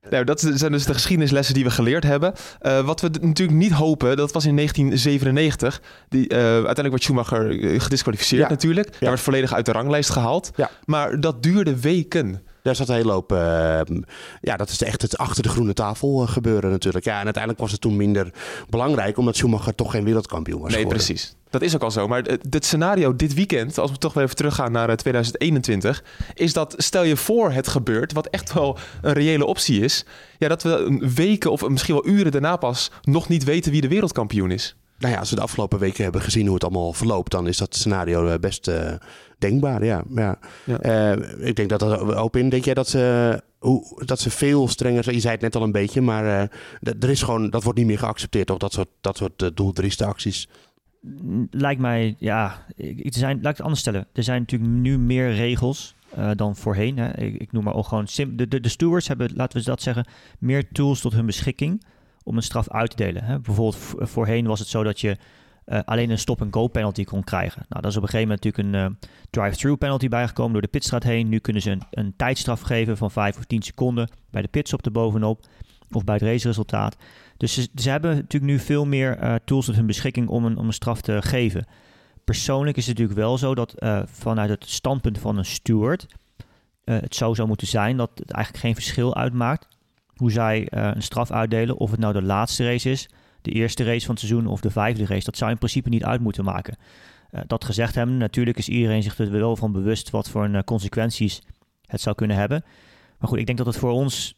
Nou, dat zijn dus de geschiedenislessen die we geleerd hebben. Eh, wat we natuurlijk niet hopen, dat was in 1997. Die, eh, uiteindelijk werd Schumacher eh, gedisqualificeerd Ja. natuurlijk. Hij werd volledig uit de ranglijst gehaald. Ja. Maar dat duurde weken. Daar zat een hele hoop... eh, ja, dat is echt het achter de groene tafel gebeuren natuurlijk. Ja, en uiteindelijk was het toen minder belangrijk... omdat Schumacher toch geen wereldkampioen was nee, geworden. precies. Dat is ook al zo. Maar het scenario dit weekend, als we toch weer even teruggaan naar eh, 2021, is dat stel je voor het gebeurt, wat echt wel een reële optie is, ja, dat we een weken of misschien wel uren daarna pas nog niet weten wie de wereldkampioen is. Nou ja, als we de afgelopen weken hebben gezien hoe het allemaal verloopt... dan is dat scenario eh, best eh, denkbaar, ja. ja. Ja. Eh, ik denk dat dat ook in... Denk jij dat ze, hoe, dat ze veel strenger zijn? Je zei het net al een beetje, maar eh, er is gewoon, dat wordt niet meer geaccepteerd, toch? Dat soort, dat soort acties. Lijkt mij, ja, er zijn, laat ik het anders stellen. Er zijn natuurlijk nu meer regels eh, dan voorheen. Hè. Ik, noem maar al gewoon, de, de, de stewards hebben, laten we dat zeggen, meer tools tot hun beschikking om een straf uit te delen. Hè. Bijvoorbeeld v- voorheen was het zo dat je eh, alleen een stop-and-go penalty kon krijgen. Nou, dat is op een gegeven moment natuurlijk een eh, drive-through penalty bijgekomen door de pitstraat heen. Nu kunnen ze een, een tijdstraf geven van 5 of 10 seconden bij de pitstop erbovenop of bij het raceresultaat. Dus ze, ze hebben natuurlijk nu veel meer eh, tools tot hun beschikking om een, om een straf te geven. Persoonlijk is het natuurlijk wel zo dat eh, vanuit het standpunt van een steward eh, het zo zou moeten zijn dat het eigenlijk geen verschil uitmaakt hoe zij een straf uitdelen. Of het nou de laatste race is, de eerste race van het seizoen of de vijfde race. Dat zou in principe niet uit moeten maken. Dat gezegd hebben, natuurlijk is iedereen zich er wel van bewust wat voor een, consequenties het zou kunnen hebben. Maar goed, ik denk dat het voor ons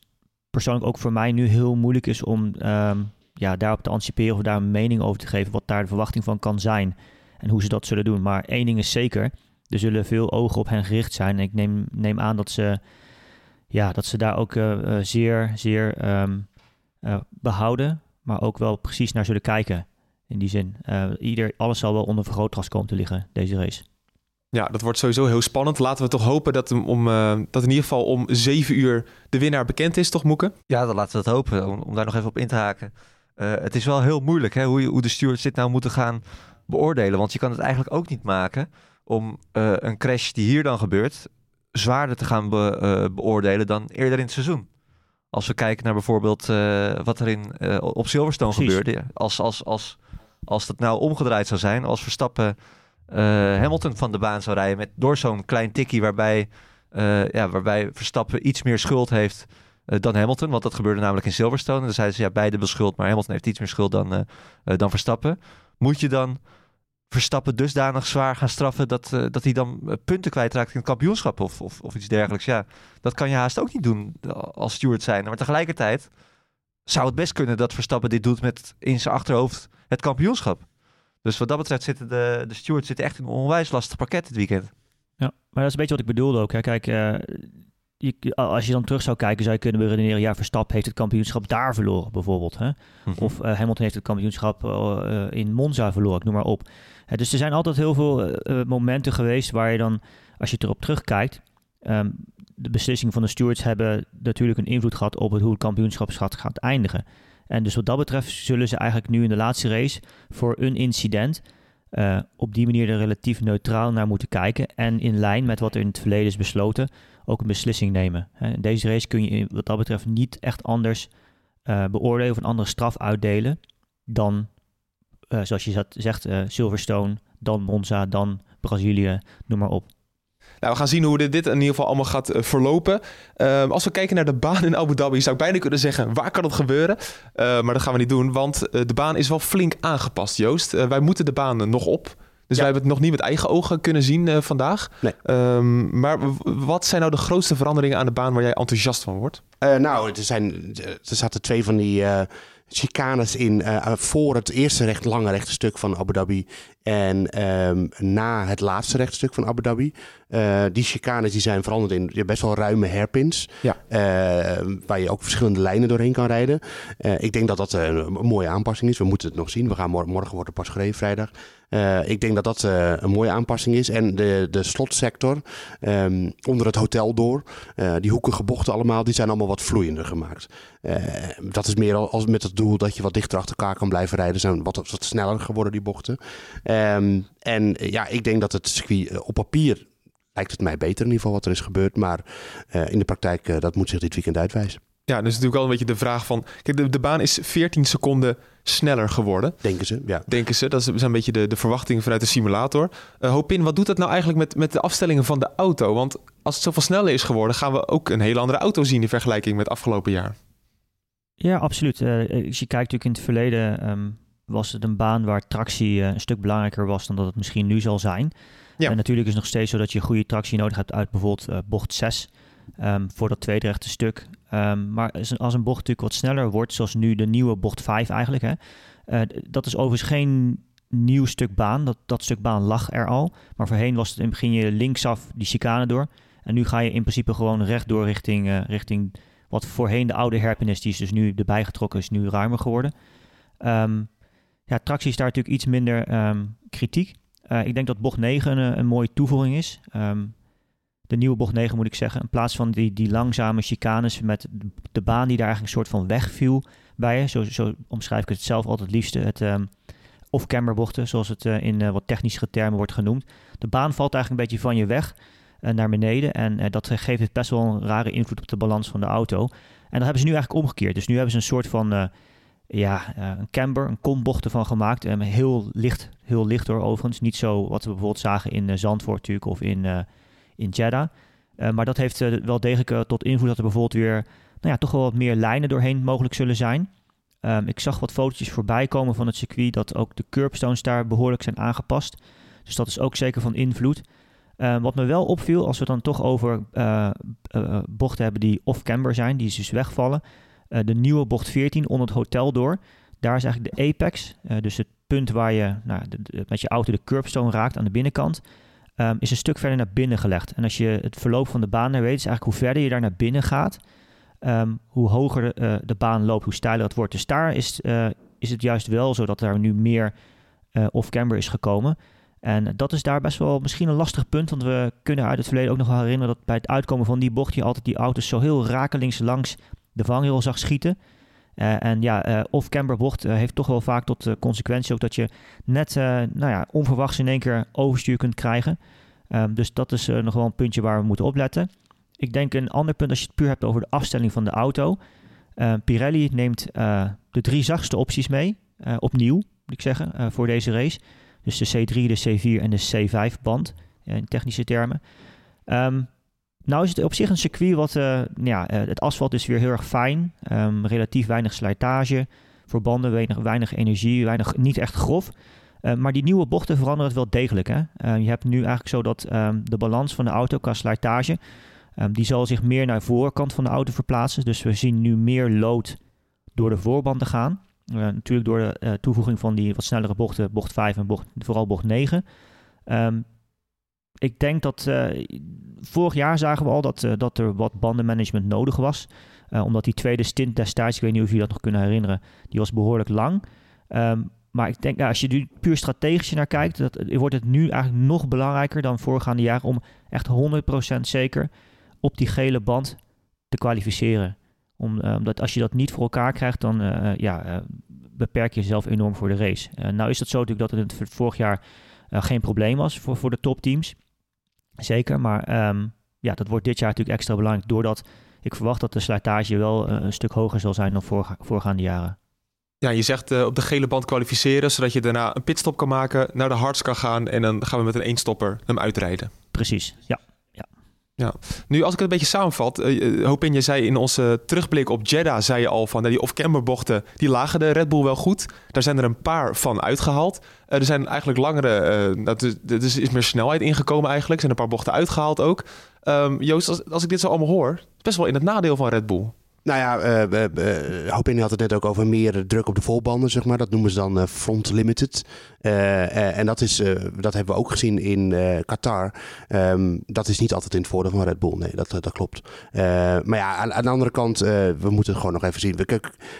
persoonlijk ook voor mij nu heel moeilijk is om ehm, ja, daarop te anticiperen of daar een mening over te geven wat daar de verwachting van kan zijn en hoe ze dat zullen doen. Maar één ding is zeker, er zullen veel ogen op hen gericht zijn. En ik neem, neem aan dat ze, ja, dat ze daar ook eh, eh, zeer, zeer ehm, eh, behouden, maar ook wel precies naar zullen kijken. In die zin, ieder, alles zal wel onder vergrootglas komen te liggen, deze race. Ja, dat wordt sowieso heel spannend. Laten we toch hopen dat, om, eh, dat in ieder geval om zeven uur de winnaar bekend is, toch Moeke? Ja, dan laten we dat hopen, om, om daar nog even op in te haken. Eh, het is wel heel moeilijk hè, hoe, je, hoe de stewards dit nou moeten gaan beoordelen. Want je kan het eigenlijk ook niet maken om eh, een crash die hier dan gebeurt... zwaarder te gaan be- eh, beoordelen dan eerder in het seizoen. Als we kijken naar bijvoorbeeld eh, wat er in, eh, op Silverstone Precies. gebeurde. Als, als, als, als dat nou omgedraaid zou zijn, als Verstappen eh, Hamilton van de baan zou rijden... Met, door zo'n klein tikkie waarbij, eh, ja, waarbij Verstappen iets meer schuld heeft eh, dan Hamilton. Want dat gebeurde namelijk in Silverstone. Dan zeiden ze ja, beide hebben schuld, maar Hamilton heeft iets meer schuld dan, eh, eh, dan Verstappen. Moet je dan Verstappen dusdanig zwaar gaan straffen dat, eh, dat hij dan eh, punten kwijtraakt in het kampioenschap of, of, of iets dergelijks? Ja, dat kan je haast ook niet doen eh, als steward zijn. Maar tegelijkertijd zou het best kunnen dat Verstappen dit doet met in zijn achterhoofd het kampioenschap. Dus wat dat betreft zitten de, de stewards zitten echt in een onwijs lastig pakket dit weekend. Ja, maar dat is een beetje wat ik bedoelde ook. Hè. Kijk, eh, je, als je dan terug zou kijken, zou je kunnen redeneren... ja, Verstappen heeft het kampioenschap daar verloren bijvoorbeeld. Hè? Of eh, Hamilton heeft het kampioenschap eh, in Monza verloren, ik noem maar op. Dus er zijn altijd heel veel momenten geweest waar je dan, als je erop terugkijkt... ehm, de beslissingen van de stewards hebben natuurlijk een invloed gehad op het, hoe het kampioenschap gaat eindigen. En dus wat dat betreft zullen ze eigenlijk nu in de laatste race voor een incident... eh, op die manier er relatief neutraal naar moeten kijken. En in lijn met wat er in het verleden is besloten, ook een beslissing nemen. In deze race kun je wat dat betreft niet echt anders eh, beoordelen of een andere straf uitdelen dan, eh, zoals je zegt, Silverstone, dan Monza, dan Brazilië, noem maar op. Nou, we gaan zien hoe dit, dit in ieder geval allemaal gaat eh, verlopen. Ehm, als we kijken naar de baan in Abu Dhabi, zou ik bijna kunnen zeggen, waar kan het gebeuren? Eh, maar dat gaan we niet doen, want eh, de baan is wel flink aangepast, Joost. Wij moeten de baan nog op. Dus wij hebben het nog niet met eigen ogen kunnen zien vandaag. Nee. Ehm, maar wat zijn nou de grootste veranderingen aan de baan waar jij enthousiast van wordt? Nou, er, zijn, er zaten twee van die chicanes in eh, voor het eerste recht, lange rechte stuk van Abu Dhabi En ehm, na het laatste rechtstuk van Abu Dhabi, uh, die chicanes die zijn veranderd in best wel ruime hairpins. Ja. Uh, waar je ook verschillende lijnen doorheen kan rijden. Uh, ik denk dat dat een mooie aanpassing is. We moeten het nog zien. We gaan morgen, morgen wordt er pas gereden vrijdag. Ik denk dat dat een mooie aanpassing is. En de, de slotsector um, onder het hotel door, die hoekige bochten allemaal, die zijn allemaal wat vloeiender gemaakt. dat is meer als met het doel dat je wat dichter achter elkaar kan blijven rijden. Zijn wat, wat sneller geworden die bochten. Um, en ja, ik denk dat het circuit op papier lijkt het mij beter in ieder geval wat er is gebeurd. Maar in de praktijk, dat moet zich dit weekend uitwijzen. Ja, dus natuurlijk wel een beetje de vraag van... Kijk, de, de baan is 14 seconden sneller geworden. Denken ze, ja. Denken ze. Dat is een beetje de, de verwachting vanuit de simulator. Uh, Hopin, wat doet dat nou eigenlijk met, met de afstellingen van de auto? Want als het zoveel sneller is geworden... gaan we ook een hele andere auto zien in vergelijking met afgelopen jaar. Ja, absoluut. als je kijkt natuurlijk in het verleden... Um, was het een baan waar tractie een stuk belangrijker was... dan dat het misschien nu zal zijn... Ja. En natuurlijk is het nog steeds zo dat je goede tractie nodig hebt uit bijvoorbeeld uh, bocht 6 um, ehm, voor dat tweede rechte stuk. Um, maar als een bocht natuurlijk wat sneller wordt, zoals nu de nieuwe bocht 5 eigenlijk, hè, uh, dat is overigens geen nieuw stuk baan. Dat, dat stuk baan lag er al. Maar voorheen was het in begin je linksaf die chicane door. En nu ga je in principe gewoon rechtdoor richting, uh, richting wat voorheen de oude herpenis, die is dus nu erbij getrokken, is nu ruimer geworden. Um, ja, tractie is daar natuurlijk iets minder um, kritiek. Uh, ik denk dat bocht 9 een, een mooie toevoeging is. Um, de nieuwe bocht 9 moet ik zeggen. In plaats van die, die langzame chicanes met de baan die daar eigenlijk een soort van wegviel bij je. Zo, zo omschrijf ik het zelf altijd liefste. Het um, off-camber bochten, zoals het uh, in uh, wat technische termen wordt genoemd. De baan valt eigenlijk een beetje van je weg naar beneden. En dat geeft best wel een rare invloed op de balans van de auto. En dat hebben ze nu eigenlijk omgekeerd. Dus nu hebben ze een soort van ja, een camber, een kombocht ervan gemaakt. Um, heel licht, heel licht door overigens. Niet zo wat we bijvoorbeeld zagen in Zandvoort natuurlijk of in, in Jeddah. maar dat heeft wel degelijk tot invloed dat er bijvoorbeeld weer nou ja, toch wel wat meer lijnen doorheen mogelijk zullen zijn. Um, ik zag wat fotootjes voorbij komen van het circuit dat ook de curbstones daar behoorlijk zijn aangepast. Dus dat is ook zeker van invloed. Um, wat me wel opviel, als we dan toch over bochten hebben die off-camber zijn, die dus wegvallen, de nieuwe bocht 14 onder het hotel door. Daar is eigenlijk de apex, dus het punt waar je nou, met je auto de curbstone raakt aan de binnenkant, um, is een stuk verder naar binnen gelegd. En als je het verloop van de baan weet, is eigenlijk hoe verder je daar naar binnen gaat, um, hoe hoger uh, de baan loopt, hoe steiler het wordt. Dus daar is, is het juist wel zo dat er nu meer off-camber is gekomen. En dat is daar best wel misschien een lastig punt. Want we kunnen uit het verleden ook nog wel herinneren dat bij het uitkomen van die bocht je altijd die auto's zo heel rakelings langs de vangrail zag schieten. Uh, en ja, uh, off-camber bocht uh, heeft toch wel vaak tot consequentie ook dat je net nou ja, onverwachts in één keer overstuur kunt krijgen. Um, dus dat is nog wel een puntje waar we moeten opletten. Ik denk een ander punt als je het puur hebt over de afstelling van de auto. Pirelli neemt de drie zachtste opties mee, opnieuw moet ik zeggen, voor deze race. Dus de C3, de C4 en de C5 band, in technische termen. Um, nou is het op zich een circuit wat, uh, ja, uh, het asfalt is weer heel erg fijn. Um, relatief weinig slijtage voor banden, weinig, weinig energie, weinig, niet echt grof. Uh, maar die nieuwe bochten veranderen het wel degelijk. Hè? je hebt nu eigenlijk zo dat um, de balans van de auto qua slijtage, die zal zich meer naar de voorkant van de auto verplaatsen. Dus we zien nu meer lood door de voorbanden gaan. natuurlijk door de toevoeging van die wat snellere bochten, bocht 5 en bocht, vooral bocht 9 ik denk dat vorig jaar zagen we al dat, uh, dat er wat bandenmanagement nodig was. Uh, omdat die tweede stint destijds, ik weet niet of jullie dat nog kunnen herinneren, die was behoorlijk lang. Um, maar ik denk, als je nu puur strategisch naar kijkt, dat, wordt het nu eigenlijk nog belangrijker dan voorgaande jaren om echt 100% zeker op die gele band te kwalificeren. Om, omdat als je dat niet voor elkaar krijgt, dan ja, beperk je jezelf enorm voor de race. nou is het zo natuurlijk dat het vorig jaar geen probleem was voor, voor de topteams. Zeker, maar um, ja, dat wordt dit jaar natuurlijk extra belangrijk doordat ik verwacht dat de slijtage wel uh, een stuk hoger zal zijn dan voor, voorgaande jaren. Ja, je zegt uh, op de gele band kwalificeren, zodat je daarna een pitstop kan maken, naar de hards kan gaan en dan gaan we met een eenstopper hem uitrijden. Precies, ja. Ja, nu als ik het een beetje samenvat, uh, Hopin, je zei in onze terugblik op Jeddah, zei je al van die off-camber bochten, die lagen de Red Bull wel goed. Daar zijn er een paar van uitgehaald. Uh, er zijn eigenlijk langere, uh, dat is, is meer snelheid ingekomen eigenlijk, er zijn een paar bochten uitgehaald ook. Um, Joost, als, als ik dit zo allemaal hoor, best wel in het nadeel van Red Bull. Nou ja, uh, uh, had het net ook over meer druk op de volbanden, zeg maar. Dat noemen ze dan front limited. en dat, is, dat hebben we ook gezien in Qatar. Um, dat is niet altijd in het voordeel van Red Bull. Nee, dat, dat klopt. maar ja, aan, de andere kant, we moeten het gewoon nog even zien.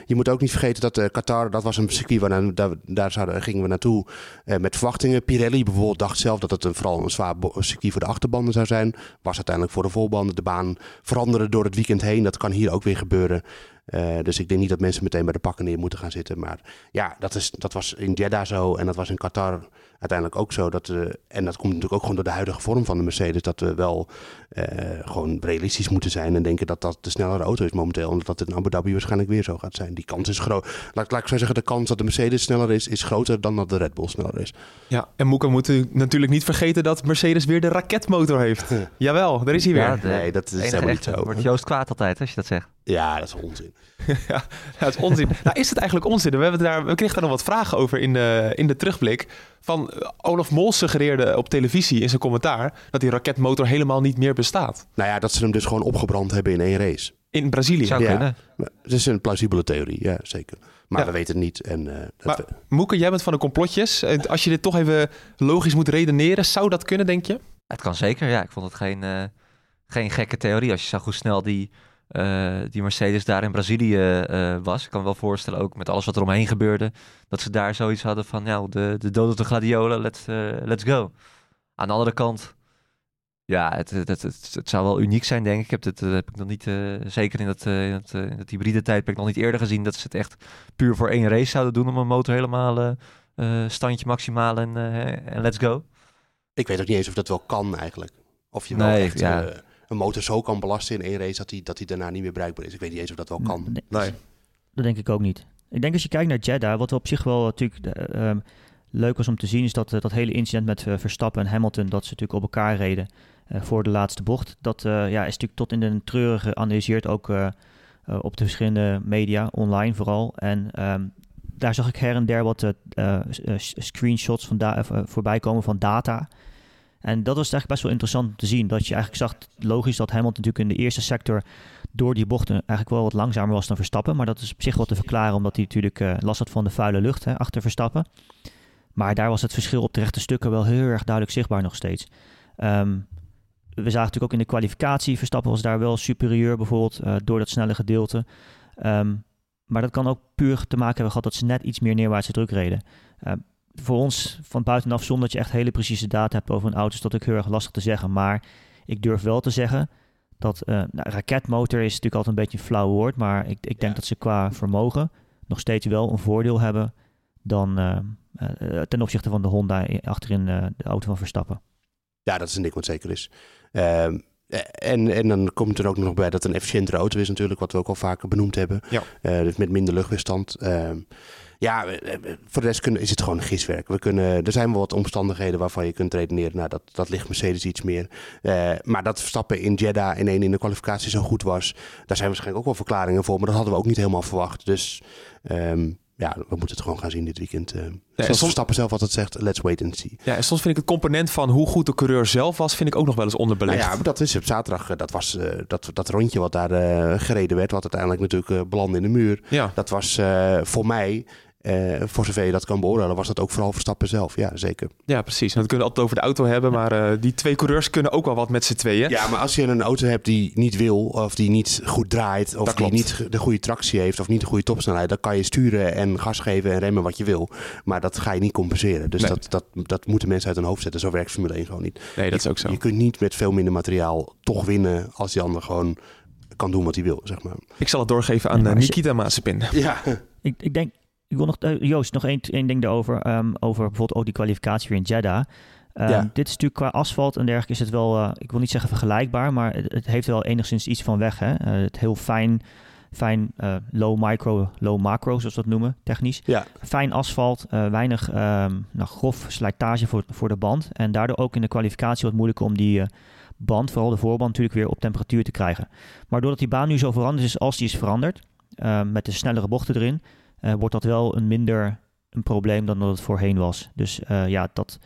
Je moet ook niet vergeten dat Qatar, dat was een circuit waar daar, daar zouden, gingen we naartoe met verwachtingen. Pirelli bijvoorbeeld dacht zelf dat het een, vooral een zwaar circuit voor de achterbanden zou zijn. Was uiteindelijk voor de volbanden. De baan veranderde door het weekend heen. Dat kan hier ook weer gebeuren gebeuren. Uh, dus ik denk niet dat mensen meteen bij de pakken neer moeten gaan zitten. Maar ja, dat, is, dat was in Jeddah zo en dat was in Qatar uiteindelijk ook zo. Dat, uh, en dat komt natuurlijk ook gewoon door de huidige vorm van de Mercedes. Dat we wel uh, gewoon realistisch moeten zijn en denken dat dat de snellere auto is momenteel. Omdat dat in Abu Dhabi waarschijnlijk weer zo gaat zijn. Die kans is groot. Laat, laat ik zo zeggen, de kans dat de Mercedes sneller is, is groter dan dat de Red Bull sneller is. Ja, en Moeka moet natuurlijk niet vergeten dat Mercedes weer de raketmotor heeft. Jawel, daar is hij weer. Ja, nee, dat is helemaal niet zo. Wordt Joost kwaad altijd als je dat zegt. Ja, dat is onzin. ja, dat is onzin. nou, is het eigenlijk onzin? We, hebben daar, we kregen daar nog wat vragen over in de, in de terugblik. Van eh, Olaf Mol suggereerde op televisie in zijn commentaar dat die raketmotor helemaal niet meer bestaat. Nou ja, dat ze hem dus gewoon opgebrand hebben in één race. In Brazilië. Zou kunnen. Het is een plausibele theorie, ja, zeker. Maar we weten het niet. En, uh, maar, Moeke, jij bent van de complotjes. Als je dit toch even logisch moet redeneren, zou dat kunnen, denk je? Het kan zeker, ja. Ik vond het geen, uh, geen gekke theorie. Als je zag hoe snel die uh, die Mercedes daar in Brazilië uh, was. Ik kan me wel voorstellen, ook met alles wat er omheen gebeurde, dat ze daar zoiets hadden van, nou, de, de dood op de gladiolen, let's, uh, let's go. Aan de andere kant, ja, het, het, het, het, zou wel uniek zijn, denk ik. Ik heb, het, heb ik nog niet, zeker in het, in het, in het hybride tijdperk, nog niet eerder gezien dat ze het echt puur voor één race zouden doen om een motor helemaal standje maximaal en, en let's go. Ik weet ook niet eens of dat wel kan eigenlijk. Of je wel nee, echt... Ja een motor zo kan belasten in één race dat hij dat hij daarna niet meer bruikbaar is. Ik weet niet eens of dat wel kan. Nee, nee. Dat denk ik ook niet. Ik denk als je kijkt naar Jeddah, wat op zich wel natuurlijk uh, leuk was om te zien, is dat uh, dat hele incident met uh, Verstappen en Hamilton, dat ze natuurlijk op elkaar reden voor de laatste bocht. Dat ja, is natuurlijk tot in de treuren geanalyseerd, ook op de verschillende media, online vooral. En um, daar zag ik her en der wat screenshots van voorbij komen van data. En dat was eigenlijk best wel interessant om te zien. Dat je eigenlijk zag, logisch dat Hamilton natuurlijk in de eerste sector door die bochten eigenlijk wel wat langzamer was dan Verstappen. Maar dat is op zich wel te verklaren, omdat hij natuurlijk uh, last had van de vuile lucht hè, achter Verstappen. Maar daar was het verschil op de rechte stukken wel heel erg duidelijk zichtbaar nog steeds. Um, we zagen natuurlijk ook in de kwalificatie, Verstappen was daar wel superieur bijvoorbeeld uh, door dat snelle gedeelte. Um, maar dat kan ook puur te maken hebben gehad dat ze net iets meer neerwaartse druk reden. Uh, voor ons van buitenaf, zonder dat je echt hele precieze data hebt over een auto, is dat ook heel erg lastig te zeggen. Maar ik durf wel te zeggen dat uh, nou, raketmotor is natuurlijk altijd een beetje een flauw woord, maar ik, ik denk dat ze qua vermogen nog steeds wel een voordeel hebben dan uh, uh, ten opzichte van de Honda achterin de auto van Verstappen. Ja, dat is een ding wat zeker is. Ehm, en, en dan komt er ook nog bij dat het een efficiëntere auto is natuurlijk, wat we ook al vaker benoemd hebben. Ja. dus met minder luchtweerstand. Ehm, ja, voor de rest kunnen, is het gewoon giswerk. We kunnen, er zijn wel wat omstandigheden waarvan je kunt redeneren. Nou, dat, dat ligt Mercedes iets meer. Uh, maar dat Verstappen in Jeddah in één in de kwalificatie zo goed was, daar zijn waarschijnlijk ook wel verklaringen voor. Maar dat hadden we ook niet helemaal verwacht. Dus um, ja, we moeten het gewoon gaan zien dit weekend. Uh, ja, soms Verstappen zelf altijd zegt, let's wait and see. Ja, en soms vind ik het component van hoe goed de coureur zelf was, vind ik ook nog wel eens onderbelegd. Nou ja, maar dat is op zaterdag, eh, dat was uh, dat, dat rondje wat daar uh, gereden werd, wat uiteindelijk natuurlijk belandde in de muur. Ja. Dat was voor mij uh, voor zover je dat kan beoordelen, was dat ook vooral Verstappen zelf. Ja, zeker. Ja, precies. En dat kunnen we altijd over de auto hebben, maar uh, die twee coureurs kunnen ook wel wat met z'n tweeën. Ja, maar als je een auto hebt die niet wil, of die niet goed draait, of die niet de goede tractie heeft, of niet de goede topsnelheid, dan kan je sturen en gas geven en remmen wat je wil. Maar dat ga je niet compenseren. Dus dat, dat, dat moeten mensen uit hun hoofd zetten. Zo werkt Formule 1 gewoon niet. Nee, dat je, is ook zo. Je kunt niet met veel minder materiaal toch winnen als die ander gewoon kan doen wat hij wil, zeg maar. Ik zal het doorgeven aan ja, Nikita Mazepin. Ja. Ik, ik denk ik wil nog, uh, Joost, nog één, één ding daarover. Um, over bijvoorbeeld ook die kwalificatie weer in Jeddah. Um, ja. Dit is natuurlijk qua asfalt en dergelijke is het wel, uh, ik wil niet zeggen vergelijkbaar, maar het, het, heeft wel enigszins iets van weg. Hè? Uh, het heel fijn, fijn low micro, low macro, zoals we dat noemen, technisch. Ja. Fijn asfalt, weinig um, nou, grof slijtage voor, voor de band. En daardoor ook in de kwalificatie wat moeilijker om die band, vooral de voorband, natuurlijk weer op temperatuur te krijgen. Maar doordat die baan nu zo veranderd is als die is veranderd, met de snellere bochten erin, uh, wordt dat wel een minder een probleem dan dat het voorheen was. Dus uh, ja, dat,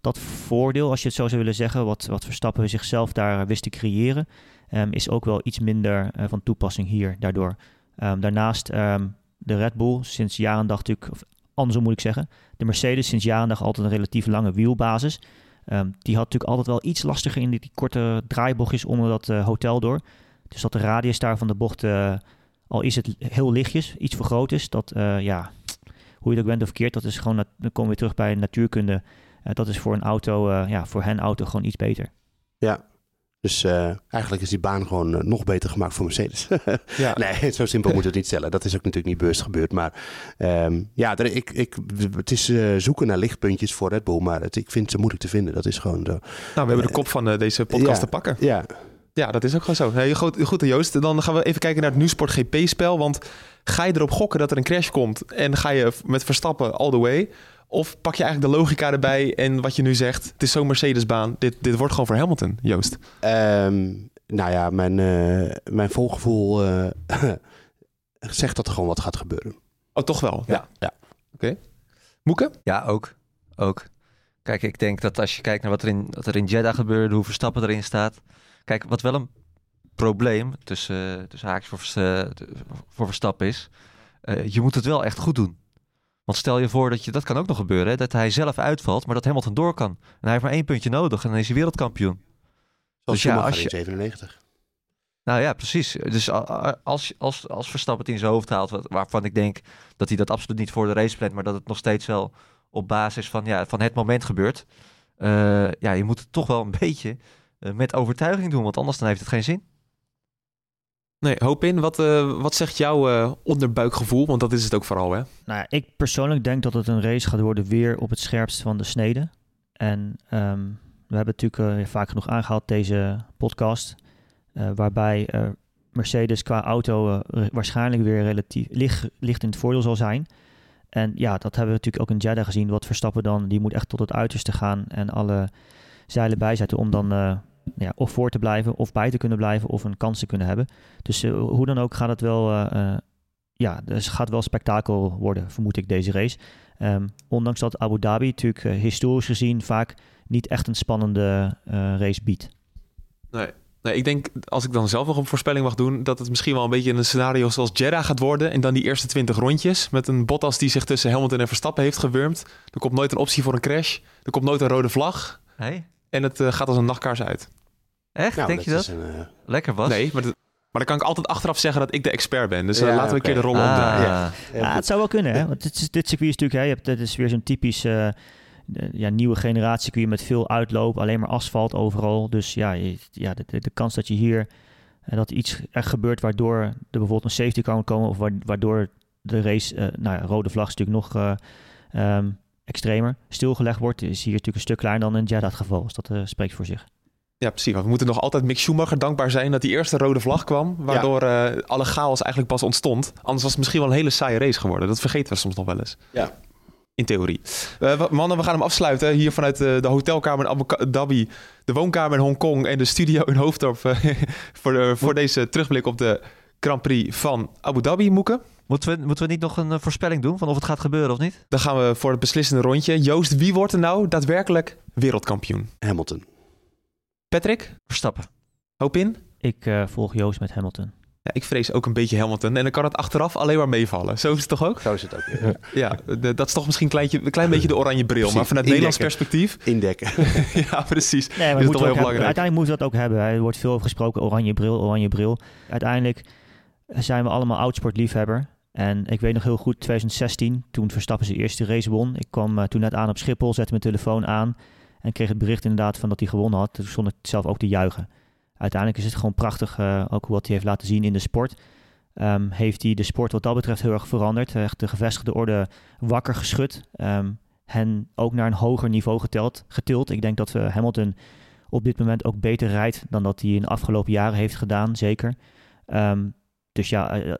dat voordeel, als je het zo zou willen zeggen, wat, wat Verstappen zichzelf daar wist te creëren, ehm, is ook wel iets minder eh, van toepassing hier daardoor. Ehm, daarnaast ehm, de Red Bull sinds jaren dag natuurlijk, of andersom moet ik zeggen, de Mercedes sinds jaren dag altijd een relatief lange wielbasis. Die had natuurlijk altijd wel iets lastiger in die, korte draaibochtjes onder dat eh, hotel door. Dus dat de radius daar van de bocht, eh, al is het heel lichtjes, iets vergroot is. Dat, eh, ja, hoe je het ook bent of verkeerd, dat is gewoon, dan komen we weer terug bij natuurkunde. Eh, dat is voor een auto, eh, ja, voor hen auto gewoon iets beter. Ja. Dus eh, eigenlijk is die baan gewoon nog beter gemaakt voor Mercedes. Ja. nee, zo simpel moet het niet stellen. Dat is ook natuurlijk niet bewust gebeurd. Maar ehm, ja, er, ik, ik, het is eh, zoeken naar lichtpuntjes voor Red Bull. Maar het, ik vind ze moeilijk te vinden. Dat is gewoon zo. Nou, we hebben de kop van deze podcast Ja. te pakken. Ja, Ja, dat is ook gewoon zo. Nee, goed, goed Joost. Dan gaan we even kijken naar het Nieuwsport GP-spel. Want ga je erop gokken dat er een crash komt en ga je met Verstappen all the way? Of pak je eigenlijk de logica erbij en wat je nu zegt, het is zo'n Mercedes-baan. Dit, dit wordt gewoon voor Hamilton, Joost. Ehm, nou ja, mijn, eh, mijn volgevoel eh, zegt dat er gewoon wat gaat gebeuren. Oh, toch wel? Ja, ja. Oké. Moeke? Ja, ook. Ook. Kijk, ik denk dat als je kijkt naar wat er in, wat er in Jeddah gebeurde, hoe Verstappen erin staat. Kijk, wat wel een probleem tussen, tussen haakjes voor, voor Verstappen is, eh, je moet het wel echt goed doen. Want stel je voor dat je, dat kan ook nog gebeuren, hè, dat hij zelf uitvalt, maar dat Hamilton door kan. En hij heeft maar één puntje nodig en dan is hij wereldkampioen. Zoals Dus ja, als je- in 97. Nou ja, precies. Dus als, als, als Verstappen het in zijn hoofd haalt, waarvan ik denk dat hij dat absoluut niet voor de race plant, maar dat het nog steeds wel op basis van, ja, van het moment gebeurt. eh, ja, je moet het toch wel een beetje met overtuiging doen, want anders dan heeft het geen zin. Nee, hoop in. Wat, eh, wat zegt jouw eh, onderbuikgevoel? Want dat is het ook vooral, hè? Nou ja, ik persoonlijk denk dat het een race gaat worden weer op het scherpst van de snede. En ehm, we hebben het natuurlijk eh, vaak genoeg aangehaald deze podcast. eh, waarbij eh, Mercedes qua auto eh, waarschijnlijk weer relatief licht, licht in het voordeel zal zijn. En ja, dat hebben we natuurlijk ook in Jeddah gezien. Wat Verstappen dan, die moet echt tot het uiterste gaan en alle zeilen bijzetten om dan eh, ja, of voor te blijven of bij te kunnen blijven of een kans te kunnen hebben. Dus eh, hoe dan ook gaat het wel eh, eh, ja, dus gaat wel spektakel worden, vermoed ik, deze race. Ehm, ondanks dat Abu Dhabi natuurlijk historisch gezien vaak niet echt een spannende eh, race biedt. Nee. Nee, ik denk, als ik dan zelf nog een voorspelling mag doen, dat het misschien wel een beetje een scenario zoals Jeddah gaat worden. En dan die eerste 20 rondjes met een Bottas die zich tussen Hamilton en Verstappen heeft gewurmd. Er komt nooit een optie voor een crash. Er komt nooit een rode vlag. Hey? En het eh, gaat als een nachtkaars uit. Echt? Nou, denk je dat? is een, eh, Lekker was? Nee, maar, dat- maar dan kan ik altijd achteraf zeggen dat ik de expert ben. Dus eh, Ja, laten we een keer de rollen Ah, omdraaien. Ja. Ja, het zou wel kunnen, hè? Want dit, is- dit circuit is natuurlijk, hè, je hebt, dit is weer zo'n typisch ja, nieuwe generatie circuit met veel uitloop, alleen maar asfalt overal. Dus ja, je- ja de, de, de kans dat je hier, eh, dat iets er gebeurt waardoor er bijvoorbeeld een safety car kan komen of wa- waardoor de race, eh, nou ja, rode vlag is natuurlijk nog eh, ehm, extremer, stilgelegd wordt, is hier natuurlijk een stuk kleiner dan in Jeddah het geval. Dus dat eh, spreekt voor zich. Ja, precies. Want we moeten nog altijd Mick Schumacher dankbaar zijn dat die eerste rode vlag kwam. Waardoor eh, alle chaos eigenlijk pas ontstond. Anders was het misschien wel een hele saaie race geworden. Dat vergeten we soms nog wel eens. Ja. In theorie. Eh, mannen, we gaan hem afsluiten. Hier vanuit eh, de hotelkamer in Abu Dhabi. De woonkamer in Hongkong. En de studio in Hoofddorp. eh, voor, de- voor deze terugblik op de Grand Prix van Abu Dhabi, Moeke. Moeten we, moeten we niet nog een eh, voorspelling doen van of het gaat gebeuren of niet? Dan gaan we voor het beslissende rondje. Joost, wie wordt er nou daadwerkelijk wereldkampioen? Hamilton. Patrick? Verstappen. Hoop in? Ik eh, volg Joost met Hamilton. Ja, ik vrees ook een beetje Hamilton. En dan kan het achteraf alleen maar meevallen. Zo is het toch ook? Zo is het ook. Ja, de- dat is toch misschien een, kleintje, een klein beetje de oranje bril. Precies, Maar vanuit Nederlands perspectief. Indekken. ja, precies. Nee, maar Is we het moeten toch heel hebben, belangrijk. uiteindelijk moeten we dat ook hebben. Er wordt veel over gesproken, oranje bril, oranje bril. Uiteindelijk zijn we allemaal oudsportliefhebber. En ik weet nog heel goed, 2016, toen Verstappen zijn eerste race won. Ik kwam eh, toen net aan op Schiphol, zette mijn telefoon aan... en kreeg het bericht inderdaad van dat hij gewonnen had. Toen stond ik zelf ook te juichen. Uiteindelijk is het gewoon prachtig, eh, ook wat hij heeft laten zien in de sport. Ehm, heeft hij de sport wat dat betreft heel erg veranderd. Echt de gevestigde orde wakker geschud. Ehm, hen ook naar een hoger niveau geteld, getild. Ik denk dat we Hamilton op dit moment ook beter rijdt dan dat hij in de afgelopen jaren heeft gedaan, zeker. Ehm, dus ja, eh,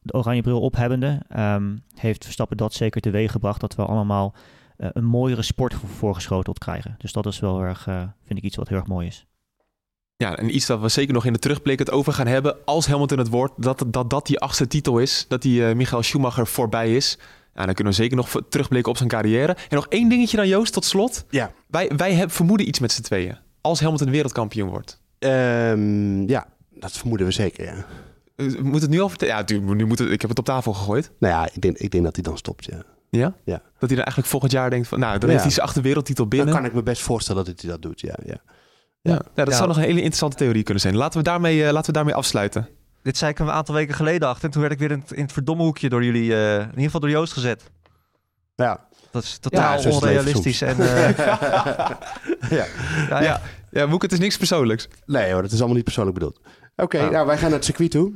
de oranje bril ophebbende ehm, heeft Verstappen dat zeker teweeg gebracht dat we allemaal eh, een mooiere sport voor- voorgeschoteld krijgen. Dus dat is wel erg, eh, vind ik iets wat heel erg mooi is. Ja, en iets dat we zeker nog in de terugblik het over gaan hebben. Als Hamilton het wordt, dat dat, dat die achtste titel is. Dat die eh, Michael Schumacher voorbij is. Ja, dan kunnen we zeker nog terugblikken op zijn carrière. En nog één dingetje dan, Joost, tot slot. Ja. Wij, wij hebben, vermoeden iets met z'n tweeën. Als Hamilton wereldkampioen wordt. Ehm, ja, Dat vermoeden we zeker, ja. Uh, moet het nu al vertellen? Ja, nu moet het, ik heb het op tafel gegooid. Nou ja, ik denk, ik denk dat hij dan stopt, ja. Ja? Ja. Dat hij dan eigenlijk volgend jaar denkt van, nou, dan Ja. heeft hij zijn achter wereldtitel binnen. Dan kan ik me best voorstellen dat hij dat doet, ja. ja. Ja, ja dat Ja. zou nog een hele interessante theorie kunnen zijn. Laten we daarmee, eh, laten we daarmee afsluiten. Dit zei ik een aantal weken geleden achter. En toen werd ik weer in het, in het verdomme hoekje door jullie, eh, in ieder geval door Joost gezet. Ja, Dat is totaal het onrealistisch. En, eh, ja. ja, Ja, ja Moek, het is niks persoonlijks. Nee hoor, dat is allemaal niet persoonlijk bedoeld. Oké, Ja. nou wij gaan naar het circuit toe.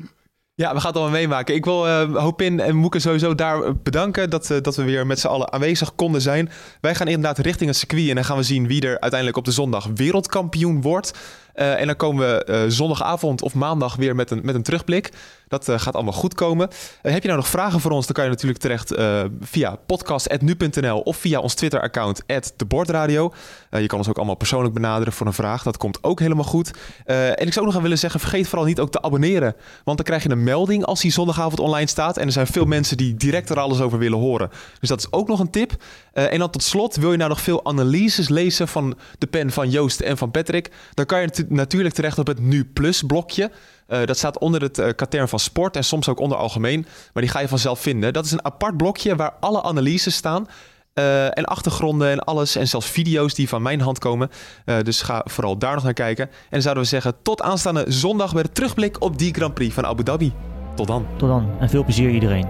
Ja, we gaan het allemaal meemaken. Ik wil eh Hopin en Moeke sowieso daar bedanken dat, eh, dat we weer met z'n allen aanwezig konden zijn. Wij gaan inderdaad richting het circuit en dan gaan we zien wie er uiteindelijk op de zondag wereldkampioen wordt. Eh, en dan komen we eh, zondagavond of maandag weer met een, met een terugblik. Dat eh, gaat allemaal goed komen. Heb je nou nog vragen voor ons, dan kan je natuurlijk terecht via podcast.nu.nl of via ons Twitter-account @debordradio. Je kan ons ook allemaal persoonlijk benaderen voor een vraag. Dat komt ook helemaal goed. En ik zou ook nog aan willen zeggen, vergeet vooral niet ook te abonneren. Want dan krijg je een melding als die zondagavond online staat. En er zijn veel mensen die direct er alles over willen horen. Dus dat is ook nog een tip. En dan tot slot, wil je nou nog veel analyses lezen van de pen van Joost en van Patrick? Dan kan je natu- natuurlijk terecht op het Nu Plus blokje. Eh, dat staat onder het eh, katern van sport en soms ook onder algemeen. Maar die ga je vanzelf vinden. Dat is een apart blokje waar alle analyses staan. Eh, en achtergronden en alles. En zelfs video's die van mijn hand komen. Dus ga vooral daar nog naar kijken. En zouden we zeggen tot aanstaande zondag bij de terugblik op die Grand Prix van Abu Dhabi. Tot dan. Tot dan en veel plezier iedereen.